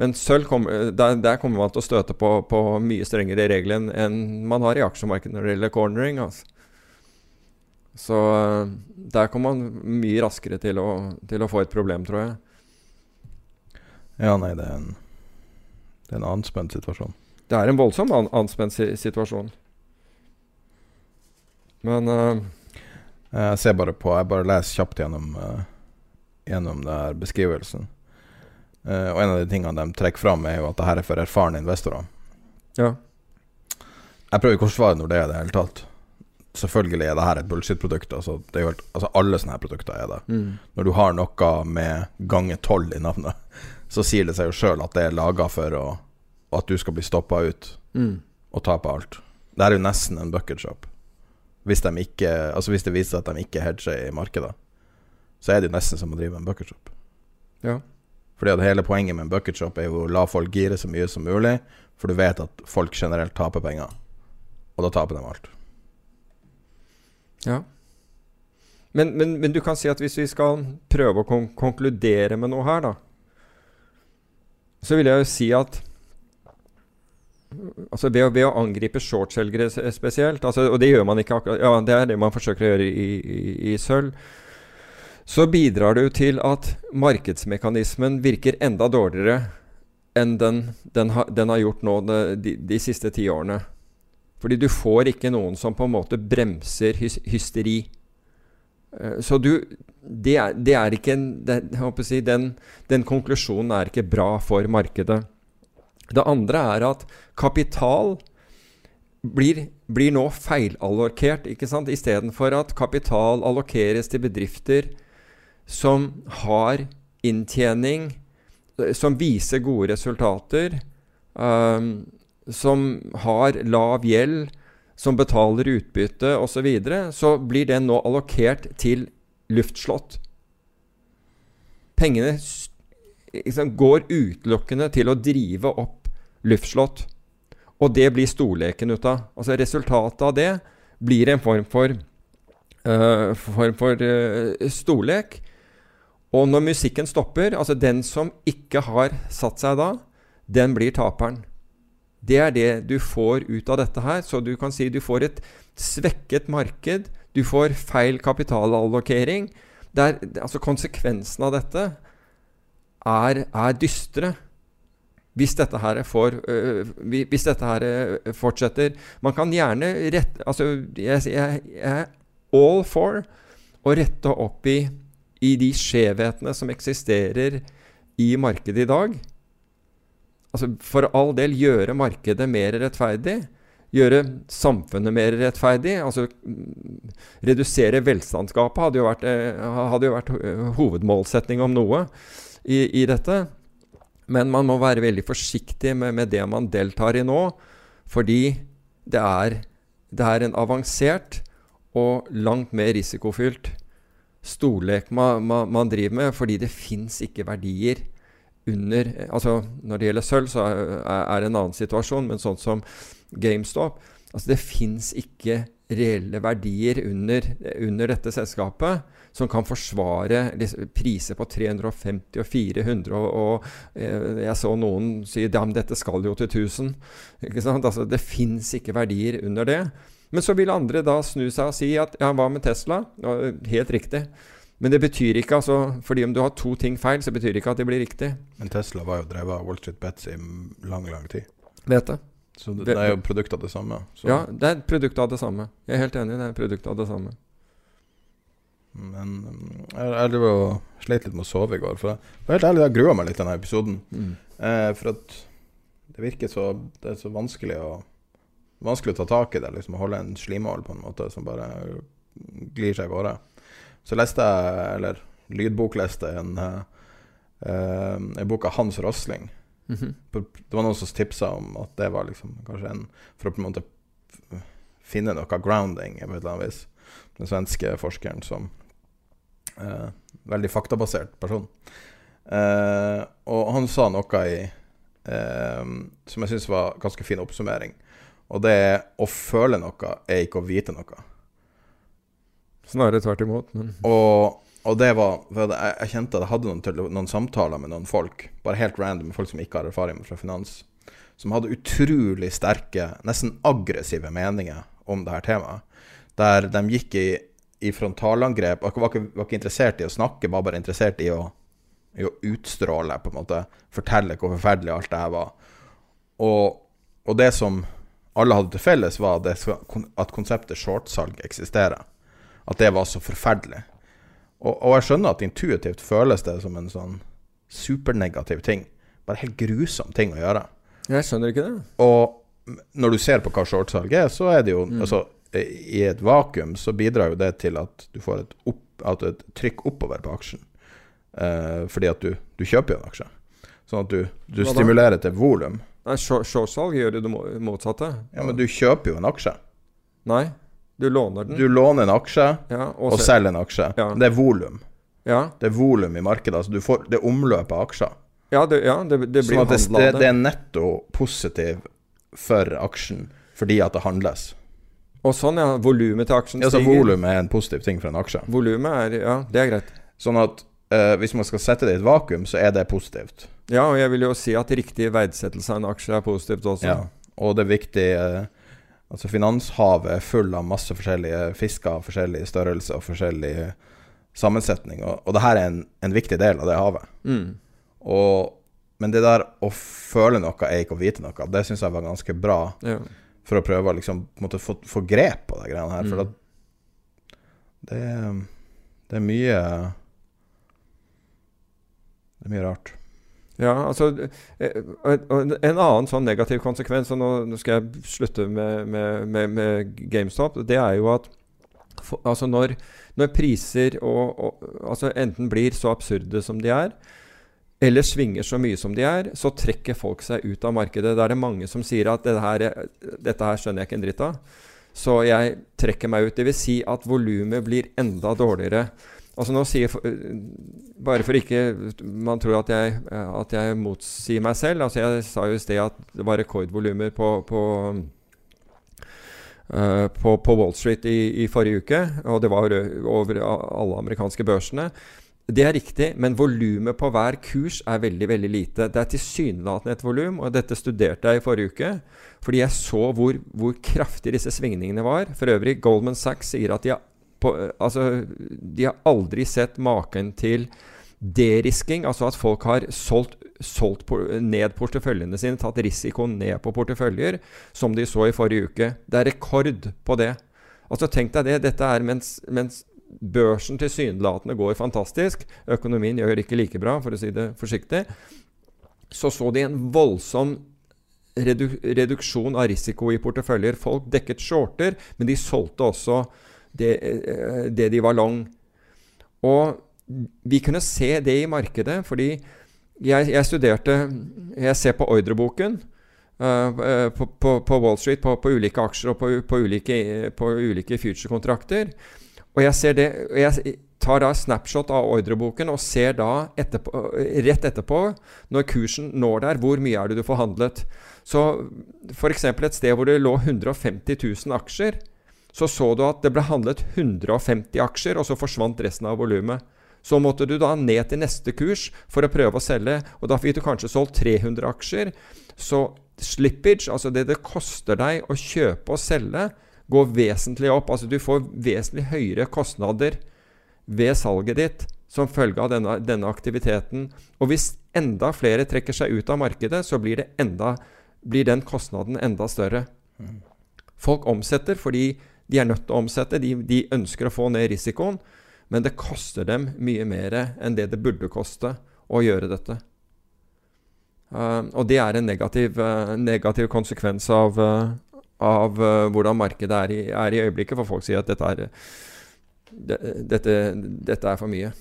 men sølv kommer, der, der kommer man til å støte på, på mye strengere regler enn, enn man har i aksjemarkedet når det gjelder cornering. Altså. Så øh, der kommer man mye raskere til å, til å få et problem, tror jeg. Ja, nei, det er en Det er en anspent situasjon. Det er en voldsom an anspent situasjon. Men uh, Jeg ser bare på Jeg bare leser kjapt gjennom uh, Gjennom beskrivelsen. Eh, og en av de tingene de trekker fram, er jo at det her er for erfarne investorer. ja. Jeg prøver ikke å forsvare det i det hele tatt. Selvfølgelig er det her et bullshit-produkt. Altså, det er altså alle sånne her produkter er det. Mm. Når du har noe med gange tolv i navnet, så sier det seg jo sjøl at det er laga for å, at du skal bli stoppa ut Mm. og tape alt. Det er jo nesten en bucket shop. Hvis, de ikke, altså hvis det viser seg at de ikke hedger i markedet, så er det jo nesten som å drive en bucket shop. Ja. Fordi at hele poenget med en bucket shop er jo å la folk gire så mye som mulig, for du vet at folk generelt taper penger. Og da taper de alt. Ja. Men, men, men du kan si at hvis vi skal prøve å kon konkludere med noe her, da Så vil jeg jo si at Altså ved ved å angripe shortselgere spesielt, altså, og det gjør man ikke akkurat Ja, det er det man forsøker å gjøre i, i, i sølv. Så bidrar det jo til at markedsmekanismen virker enda dårligere enn den, den, ha, den har gjort nå de, de, de siste ti årene. Fordi du får ikke noen som på en måte bremser hys hysteri. Eh, Så du Det er, det er ikke en det, si, den, den konklusjonen er ikke bra for markedet. Det andre er at kapital blir, blir nå feilallokert, ikke sant? Istedenfor at kapital allokeres til bedrifter som har inntjening, eh, som viser gode resultater, um, som har lav gjeld, som betaler utbytte osv., så, videre, så blir den nå allokert til luftslott. Pengene liksom, går utelukkende til å drive opp luftslott. Og det blir storleken ut av. Altså Resultatet av det blir en form for, uh, form for uh, storlek. Og når musikken stopper, altså den som ikke har satt seg da, den blir taperen. Det er det du får ut av dette her. Så du kan si du får et svekket marked. Du får feil kapitalallokering. Der, altså konsekvensen av dette er, er dystre. Hvis dette får, øh, hvis dette her øh, fortsetter. Man kan gjerne rette Altså, jeg, jeg, jeg er all for å rette opp i, i de skjevhetene som eksisterer i markedet i dag altså For all del gjøre markedet mer rettferdig. Gjøre samfunnet mer rettferdig. altså Redusere velstandsgapet hadde jo vært, eh, hadde jo vært eh, hovedmålsetning om noe i, i, dette. Men man må være veldig forsiktig med, med, det man deltar i nå, fordi det er, det er en avansert og langt mer risikofylt storlek man, man, man driver med, fordi det fins ikke verdier under altså Når det gjelder sølv, så er det en annen situasjon, men sånn som GameStop altså Det fins ikke reelle verdier under, under, dette selskapet som kan forsvare priser på 350 og 400 og, og eh, Jeg så noen si at dette skal jo til 1000. Ikke sant? Altså, det fins ikke verdier under det. Men så vil andre da snu seg og si at ja, hva med Tesla? Helt riktig. Men det betyr ikke, altså, fordi om du har to ting feil, så betyr det ikke at det blir riktig. Men Tesla var jo drevet av Wall Street Bets i lang, lang tid. Vet det. Så det, det er jo produkt av det samme. Så. Ja, det er et produkt av det samme. Jeg er helt enig, det er et produkt av det samme. Men jeg, jeg og sleit litt med å sove i går. For jeg, for helt ærlig, jeg grua meg litt til denne episoden. Mm. Eh, for at det virker så Det er så vanskelig å Vanskelig å ta tak i det. Liksom Å holde en slimål på en måte som bare glir seg av gårde. Så leste jeg, eller lydbokleste, en, uh, en bok av Hans Rosling. Mm -hmm. Det var noen som tipsa om at det var liksom kanskje en For å på en måte finne noe grounding på et eller annet vis. Den svenske forskeren som uh, Veldig faktabasert person. Uh, og han sa noe i som jeg syns var ganske fin oppsummering. Og det er å føle noe er ikke å vite noe. Snarere tvert imot. Men. Og, og det var jeg, jeg, kjente at jeg hadde noen, noen, samtaler med noen folk, bare helt random, folk som ikke har erfaring fra finans, som hadde utrolig sterke, nesten aggressive meninger om det her temaet. Der de gikk i, i frontalangrep og var ikke, var ikke interessert i å snakke, var bare interessert i å, i å utstråle, på en måte. Fortelle hvor forferdelig alt det her var. Og, og det som alle hadde til felles, var det, at konseptet shortsalg eksisterer. At det var så forferdelig. Og, og, jeg skjønner at intuitivt føles det som en sånn supernegativ ting. Bare helt grusom ting å gjøre. Jeg skjønner ikke det. Og når du ser på hva shortsalg er, så er det jo mm. altså, I et vakuum så bidrar jo det til at du får et, opp, et trykk oppover på aksjen. Eh, fordi at du, du, kjøper jo en aksje. Sånn at du, du stimulerer til volum. Shortsalg gjør jo det motsatte. Ja, Men du kjøper jo en aksje. Nei. Du låner den. Du låner en aksje ja, og, og selger en aksje. Ja. Det er volum. Ja. Det er volum i markedet. Altså får, det er omløp av aksjer. Ja, det, ja, det, det blir sånn at det, det, er netto positiv for aksjen fordi at det handles. Og sånn, ja. Volumet til aksjen stiger. Ja, så Volumet er en positiv ting for en aksje. Volumet er Ja, det er greit. Sånn at uh, hvis man skal sette det i et vakuum, så er det positivt. Ja, og jeg vil jo si at riktig verdsettelse av en aksje er positivt også. Ja, og det er viktig uh, Altså Finanshavet er full av masse forskjellige fisker, forskjellige størrelser og forskjellig sammensetning. Og, og det her er en, en, viktig del av det havet. Mm. Og, men det der å føle noe er ikke å vite noe. Det syns jeg var ganske bra. Ja. For å prøve å liksom, få, få, grep på de greiene her. For mm. det, det er mye Det er mye rart. Ja, altså eh, En annen sånn negativ konsekvens, og nå skal jeg slutte med, med, med, med GameStop, det er jo at for, altså når, når, priser og, og, altså enten blir så absurde som de er, eller svinger så mye som de er, så trekker folk seg ut av markedet. Da er det mange som sier at dette her, dette her skjønner jeg ikke en dritt av. Så jeg trekker meg ut. Dvs. Si at volumet blir enda dårligere. Altså nå sier Bare for ikke man tror at jeg, at jeg motsier meg selv. altså Jeg sa jo i sted at det var rekordvolumer på, på, uh, på, på Wall Street i, i, forrige uke. Og det var over alle amerikanske børsene. Det er riktig, men volumet på hver kurs er veldig veldig lite. Det er tilsynelatende et volum, og dette studerte jeg i forrige uke. Fordi jeg så hvor, hvor kraftige disse svingningene var. For øvrig, Goldman Sachs sier at de har, på, altså, de har aldri sett maken til derisking, altså at folk har solgt, solgt ned porteføljene sine, tatt risikoen ned på porteføljer, som de så i forrige uke. Det er rekord på det. Altså Tenk deg det. Dette er mens, mens Børsen tilsynelatende går fantastisk. Økonomien gjør ikke like bra, for å si det forsiktig. Så så de en voldsom redu reduksjon av risiko i porteføljer. Folk dekket shorter, men de solgte også det, eh, det de var long. Og vi kunne se det i markedet, fordi jeg, jeg studerte Jeg ser på ordreboken. Uh, på, på, på, Wall Street på, på, ulike aksjer og på, ulike, ulike future-kontrakter. Og jeg ser det, og jeg tar da snapshot av ordreboken og ser da etterpå, rett etterpå, når kursen når der, hvor mye er det du får handlet. Så f.eks. et sted hvor det lå 150 000 aksjer, så så du at det ble handlet 150 aksjer, og så forsvant resten av volumet. Så måtte du da ned til neste kurs for å prøve å selge, og da fikk du kanskje solgt 300 aksjer. Så slippage, altså det det koster deg å kjøpe og selge, går vesentlig opp. Altså du får vesentlig høyere kostnader ved salget ditt som følge av denne, denne, aktiviteten. Og hvis enda flere trekker seg ut av markedet, så blir, enda, blir den kostnaden enda større. Folk omsetter fordi de er nødt til å omsette. De, de, ønsker å få ned risikoen. Men det koster dem mye mer enn det det burde koste å gjøre dette. Uh, og det er en negativ, uh, negativ konsekvens av, uh, av hvordan markedet er i, er i, øyeblikket. For folk sier at dette er, det, dette, dette er for mye.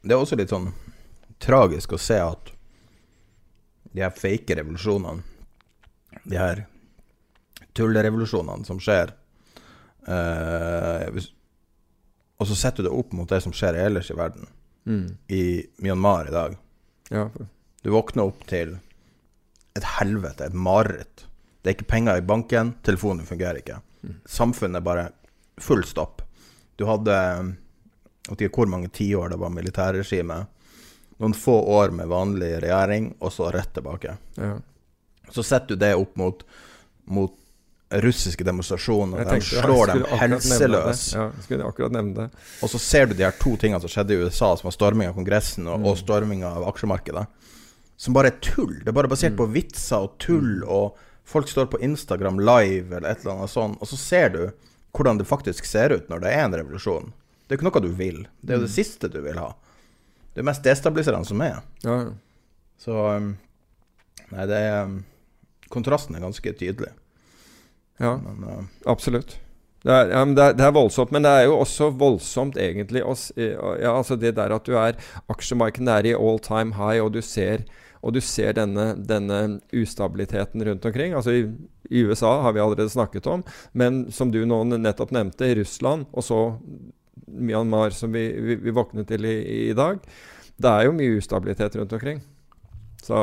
Det er også litt sånn tragisk å se at de her fake revolusjonene, de her tullerevolusjonene som skjer uh, Og så setter du det opp mot det som skjer ellers i verden. Mm. I Myanmar i dag. Ja. Du våkner opp til et helvete, et mareritt. Det er ikke penger i banken, telefonen fungerer ikke. Samfunnet er bare full stopp. Du hadde jeg vet ikke hvor mange tiår det var militærregime. Noen få år med vanlig regjering, og så rett tilbake. Ja. Så setter du det opp mot, mot russiske demonstrasjoner. De slår dem helseløs. Ja, skulle akkurat nevne det. Og så ser du de her to tingene som skjedde i USA, som var storming av Kongressen og, mm. og storming av aksjemarkedet som bare er tull. Det er bare basert på mm. vitser og tull, mm. og folk står på Instagram live eller et eller annet sånt, og så ser du hvordan det faktisk ser ut når det er en revolusjon. Det er ikke noe du vil. Det er jo det mm. siste du vil ha. Det er mest destabiliserende som er. Ja. Så um, Nei, det er um, Kontrasten er ganske tydelig. Ja, men, uh, absolutt. Det er, ja, det, er, det er, voldsomt, men det er jo også voldsomt egentlig å, ja, altså det der at du er Aksjemarkedet er i all time high, og du ser og du ser denne, denne ustabiliteten rundt omkring. Altså i, i, USA har vi allerede snakket om, men som du nå nettopp nevnte, Russland og så Myanmar, som vi, vi, vi våknet til i, i, dag. Det er jo mye ustabilitet rundt omkring. Så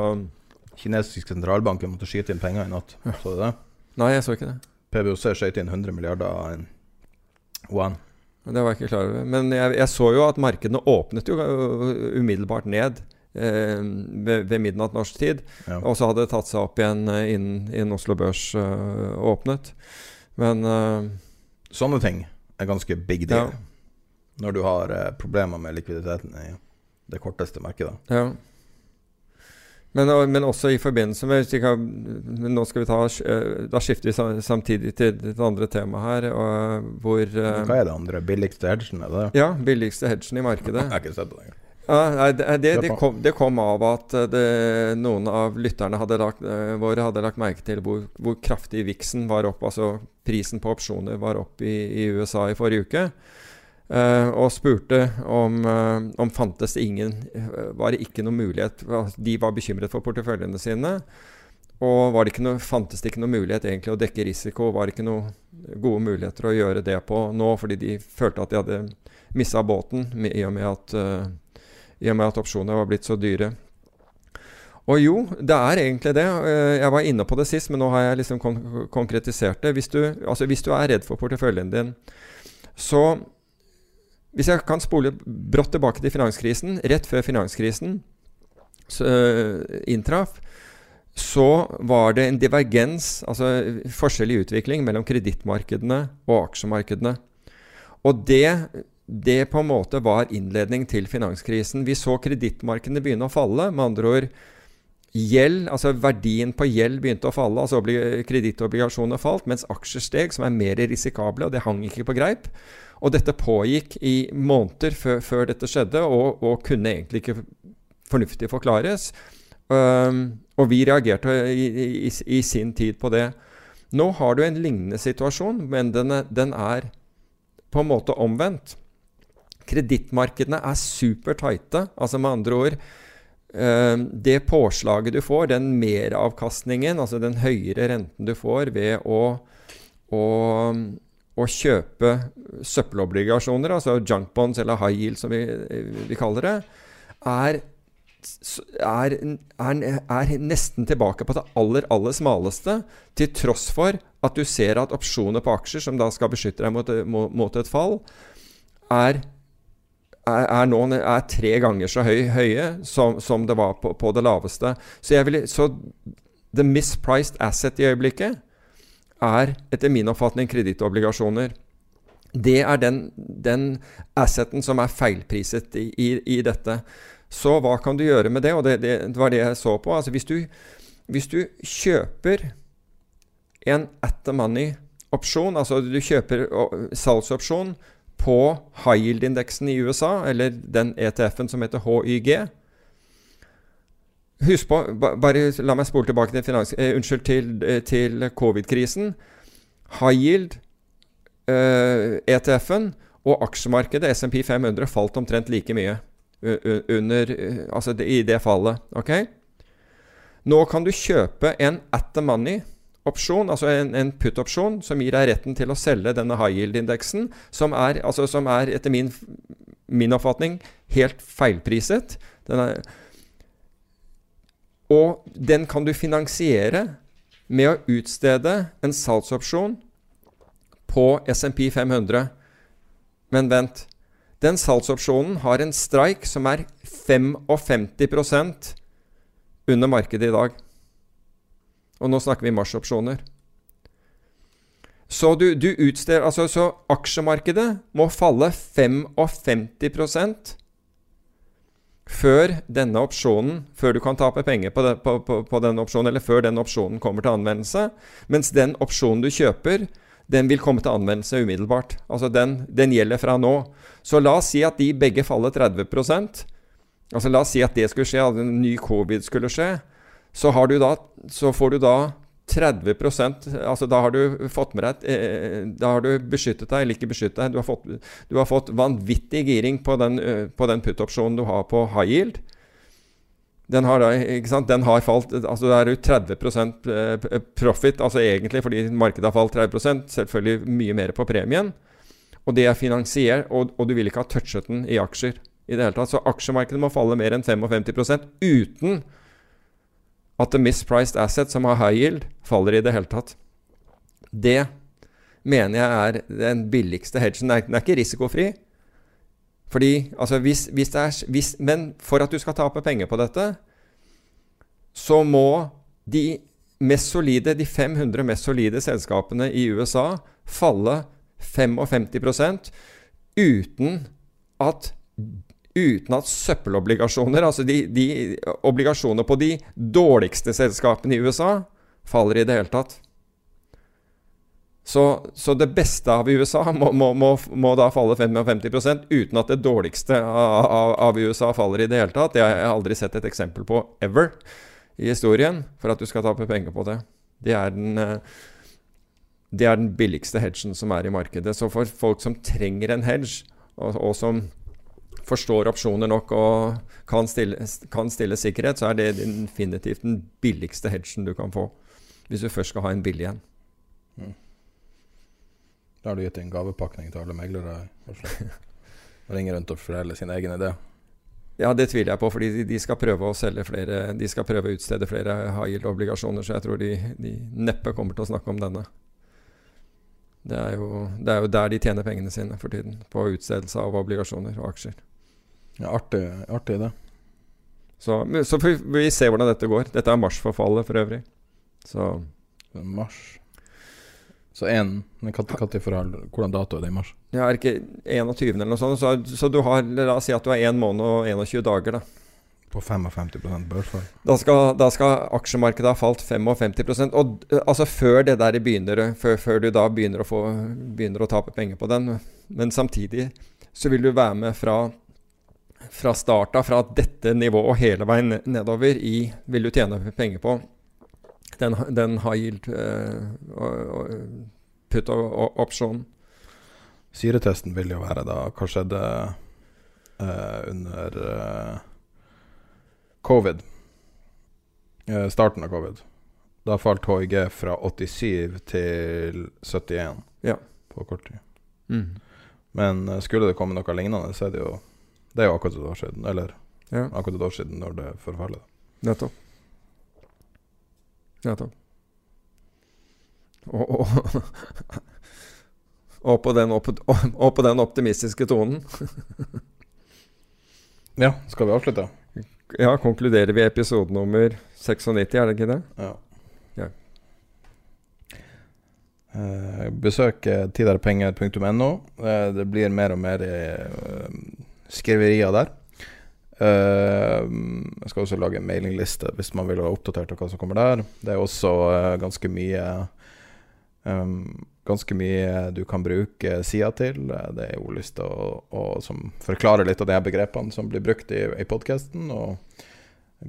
Kinesisk sentralbank måtte skyte inn penger i natt. Så du det? Nei, jeg så ikke det. PBOC skjøt inn 100 milliarder yuan. Det var jeg ikke klar over. Men jeg, jeg så jo at markedene åpnet jo umiddelbart ned eh, ved, ved, midnatt norsk tid. Ja. Og så hadde det tatt seg opp igjen eh, innen, innen Oslo Børs uh, åpnet. Men uh, Sånne ting er ganske big deal ja. når du har uh, problemer med likviditeten i det korteste markedet. Ja. Men, men, også i forbindelse med kan, Nå skal vi ta Da skifter vi samtidig til et andre tema her. hvor Hva er det andre? Billigste hedgen? Er det? Ja, billigste hedgen i markedet. Jeg har ikke sett det engang. Ja, det, det, kom, det, kom, av at eh, det, noen av lytterne hadde lagt, våre hadde lagt merke til hvor, hvor kraftig viksen var opp, altså prisen på opsjoner var opp i, i USA i forrige uke. Uh, og spurte om, uh, om fantes ingen Var det ikke noen mulighet De var bekymret for porteføljene sine. og det noe, fantes det ikke noen mulighet egentlig å dekke risiko? Var det ikke noen gode muligheter å gjøre det på nå, fordi de følte at de hadde mista båten i og med at, uh, i og med at opsjonene var blitt så dyre? Og jo, det er egentlig det. Jeg var inne på det sist, men nå har jeg liksom kon konkretisert det. Hvis du, altså hvis du er redd for porteføljen din, så Hvis jeg kan spole brått tilbake til finanskrisen, rett før finanskrisen så, uh, inntraff, så var det en divergens, altså forskjell i utvikling, mellom kredittmarkedene og aksjemarkedene. Og det, det på en måte var innledning til finanskrisen. Vi så kredittmarkedene begynne å falle. Med andre ord gjeld, altså verdien på gjeld begynte å falle. altså Kredittobligasjoner falt, mens aksjer steg, som er mer risikable, og det hang ikke på greip. Og dette pågikk i måneder før, før dette skjedde, og, og, kunne egentlig ikke fornuftig forklares. Um, og vi reagerte i, i, i, sin tid på det. Nå har du en lignende situasjon, men den er, den er på en måte omvendt. Kredittmarkedene er supertighte. Altså med andre ord Det påslaget du får, den meravkastningen, altså den høyere renten du får ved å, å, å kjøpe søppelobligasjoner, altså junk bonds eller high yield som vi, vi kaller det, er er, er, er, nesten tilbake på det aller, aller smaleste, til tross for at du ser at opsjoner på aksjer, som da skal beskytte deg mot, mot et fall, er, er, nå er tre ganger så høy, høye som, som, det var på, på det laveste. Så, vil, så the mispriced asset i øyeblikket er etter min oppfatning kredittobligasjoner. Det er den, den asseten som er feilpriset i, i, i dette. Så hva kan du gjøre med det? Og det, det, det var det jeg så på. Altså hvis du, hvis du kjøper en at the money-opsjon, altså du kjøper salgsopsjon på high yield-indeksen i USA, eller den ETF-en som heter HYG Husk på, bare la meg spole tilbake til, finans, eh, unnskyld, til, eh, til covid-krisen. High yield, eh, ETF-en og aksjemarkedet, SMP 500, falt omtrent like mye under Altså i det fallet. Ok? Nå kan du kjøpe en at the money-opsjon, altså en, en put-opsjon, som gir deg retten til å selge denne high yield-indeksen, som, altså, som, er etter min, min oppfatning helt feilpriset. Den er, og den kan du finansiere med å utstede en salgsopsjon på SMP 500. Men vent. Den salgsopsjonen har en streik som er 55% under markedet i dag. Og nå snakker vi marsjopsjoner. Så du, du utsteder Altså, så aksjemarkedet må falle 55 før denne opsjonen Før du kan tape penger på, det, på, på, på denne opsjonen, eller før den opsjonen kommer til anvendelse. Mens den opsjonen du kjøper, den vil komme til anvendelse umiddelbart. Altså den, den, gjelder fra nå. Så la oss si at de begge faller 30% Altså La oss si at det skulle skje, at en ny covid skulle skje. Så, da, så får du da 30% altså Da har du fått med deg eh, Da har du beskyttet deg, eller ikke beskyttet deg. Du har fått, du har fått vanvittig giring på den, eh, på den put-opsjonen du har på high yield. Den har, den har falt altså Det er jo 30 eh, profit, altså egentlig fordi markedet har falt 30% Selvfølgelig mye mer på premien. Og det er finansiert, og, og, du vil ikke ha touchet den i aksjer i det hele tatt. Så aksjemarkedet må falle mer enn 55% uten at the mispriced asset, som har high yield, faller i det hele tatt. Det mener jeg er den billigste hedgen. Den er ikke risikofri. Fordi, altså hvis, hvis det er, hvis, Men for at du skal tape penger på dette, så må de mest solide, de 500 mest solide selskapene i USA falle 55% uten at uten at søppelobligasjoner, altså de, de obligasjoner på de dårligste selskapene i USA, faller i det hele tatt. Så, så, det beste av USA må, må, må, må da falle 55% uten at det dårligste av, av, av, USA faller i det hele tatt. Det har jeg aldri sett et eksempel på ever i historien for at du skal tape penger på det. Det er den, eh, det er den billigste hedgen som er i markedet. Så for folk som trenger en hedge, og, og som forstår opsjoner nok og kan stille, kan stille sikkerhet, så er det definitivt den billigste hedgen du kan få. Hvis du først skal ha en billig en. Mm. Da har du gitt en gavepakning til alle meglere. Ringer rundt og forteller sin egen idé. Ja, det tviler jeg på, fordi de skal prøve å selge flere De skal prøve å utstede flere high yield-obligasjoner, så jeg tror de, de, neppe kommer til å snakke om denne. Det er, jo, det er, jo, der de tjener pengene sine for tiden, på utstedelse av obligasjoner og aksjer. Ja, artig, artig det. Så, så får vi se hvordan dette går. Dette er marsforfallet for øvrig. Så Mars så én Hvordan dato er det i mars? Ja, er ikke 21. eller noe sånt. Så, så, du har La oss si at du har én måned og 21 dager, da. På 55 børsfall? Da skal, da skal aksjemarkedet ha falt 55% Og altså før det der begynner før, før, du da begynner å, få, begynner å tape penger på den. Men samtidig så vil du være med fra fra starta, fra dette nivået hele veien nedover i vil du tjene penger på den, den high yield uh, put option. Syretesten vil jo være da Hva skjedde uh, under uh, covid? starten av covid. Da falt HIG fra 87 til 71 ja. på kort tid. Mm. Men skulle det komme noe lignende, så er det jo Det er jo akkurat et år siden. Eller ja. akkurat et år siden når det forfaller. Nettopp. Nettopp. Og, og, og, på den opp, og, på den optimistiske tonen Ja, skal vi avslutte? Ja, konkluderer vi episode nummer 96, er det ikke det? Ja. ja. Eh, besøk tiderpenger.no. Eh, det blir mer og mer uh, skriverier der. Uh, jeg skal også lage en mailingliste hvis man vil ha oppdatert hva som kommer der. Det er også uh, ganske mye um, Ganske mye du kan bruke sida til. Det er ordliste å, å, som forklarer litt av de her begrepene som blir brukt i, i podkasten. Og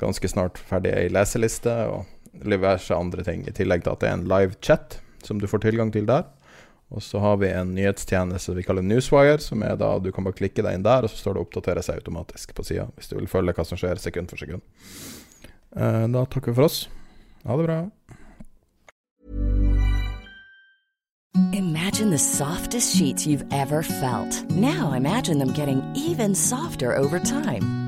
ganske snart ferdig ei leseliste og diverse andre ting. I tillegg til at det er en live chat som du får tilgang til der. Og så har vi en nyhetstjeneste vi kaller Newswire, som er da du kan bare klikke deg inn der, og så står det 'oppdatere seg automatisk' på sida, hvis du vil følge hva som skjer sekund for sekund. Eh, da takker vi for oss. Ha det bra. Imagine the softest sheets you've ever felt. Now imagine them getting even softer over time.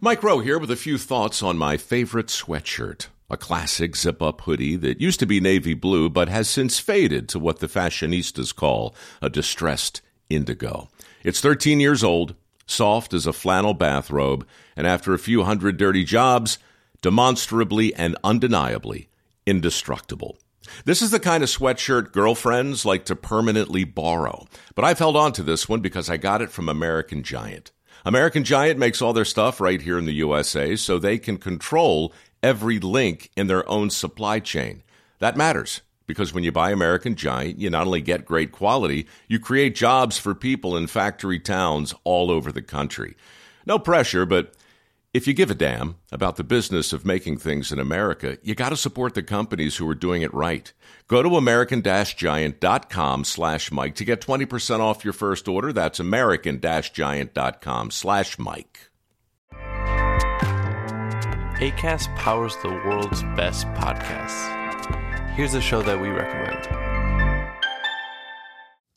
Mike Rowe here with a few thoughts on my favorite sweatshirt. A classic zip up hoodie that used to be navy blue but has since faded to what the fashionistas call a distressed indigo. It's 13 years old, soft as a flannel bathrobe, and after a few hundred dirty jobs, demonstrably and undeniably indestructible. This is the kind of sweatshirt girlfriends like to permanently borrow, but I've held on to this one because I got it from American Giant. American Giant makes all their stuff right here in the USA so they can control every link in their own supply chain. That matters because when you buy American Giant, you not only get great quality, you create jobs for people in factory towns all over the country. No pressure, but if you give a damn about the business of making things in America, you got to support the companies who are doing it right. Go to american-giant.com slash Mike to get 20% off your first order. That's american-giant.com slash Mike. ACAST powers the world's best podcasts. Here's a show that we recommend.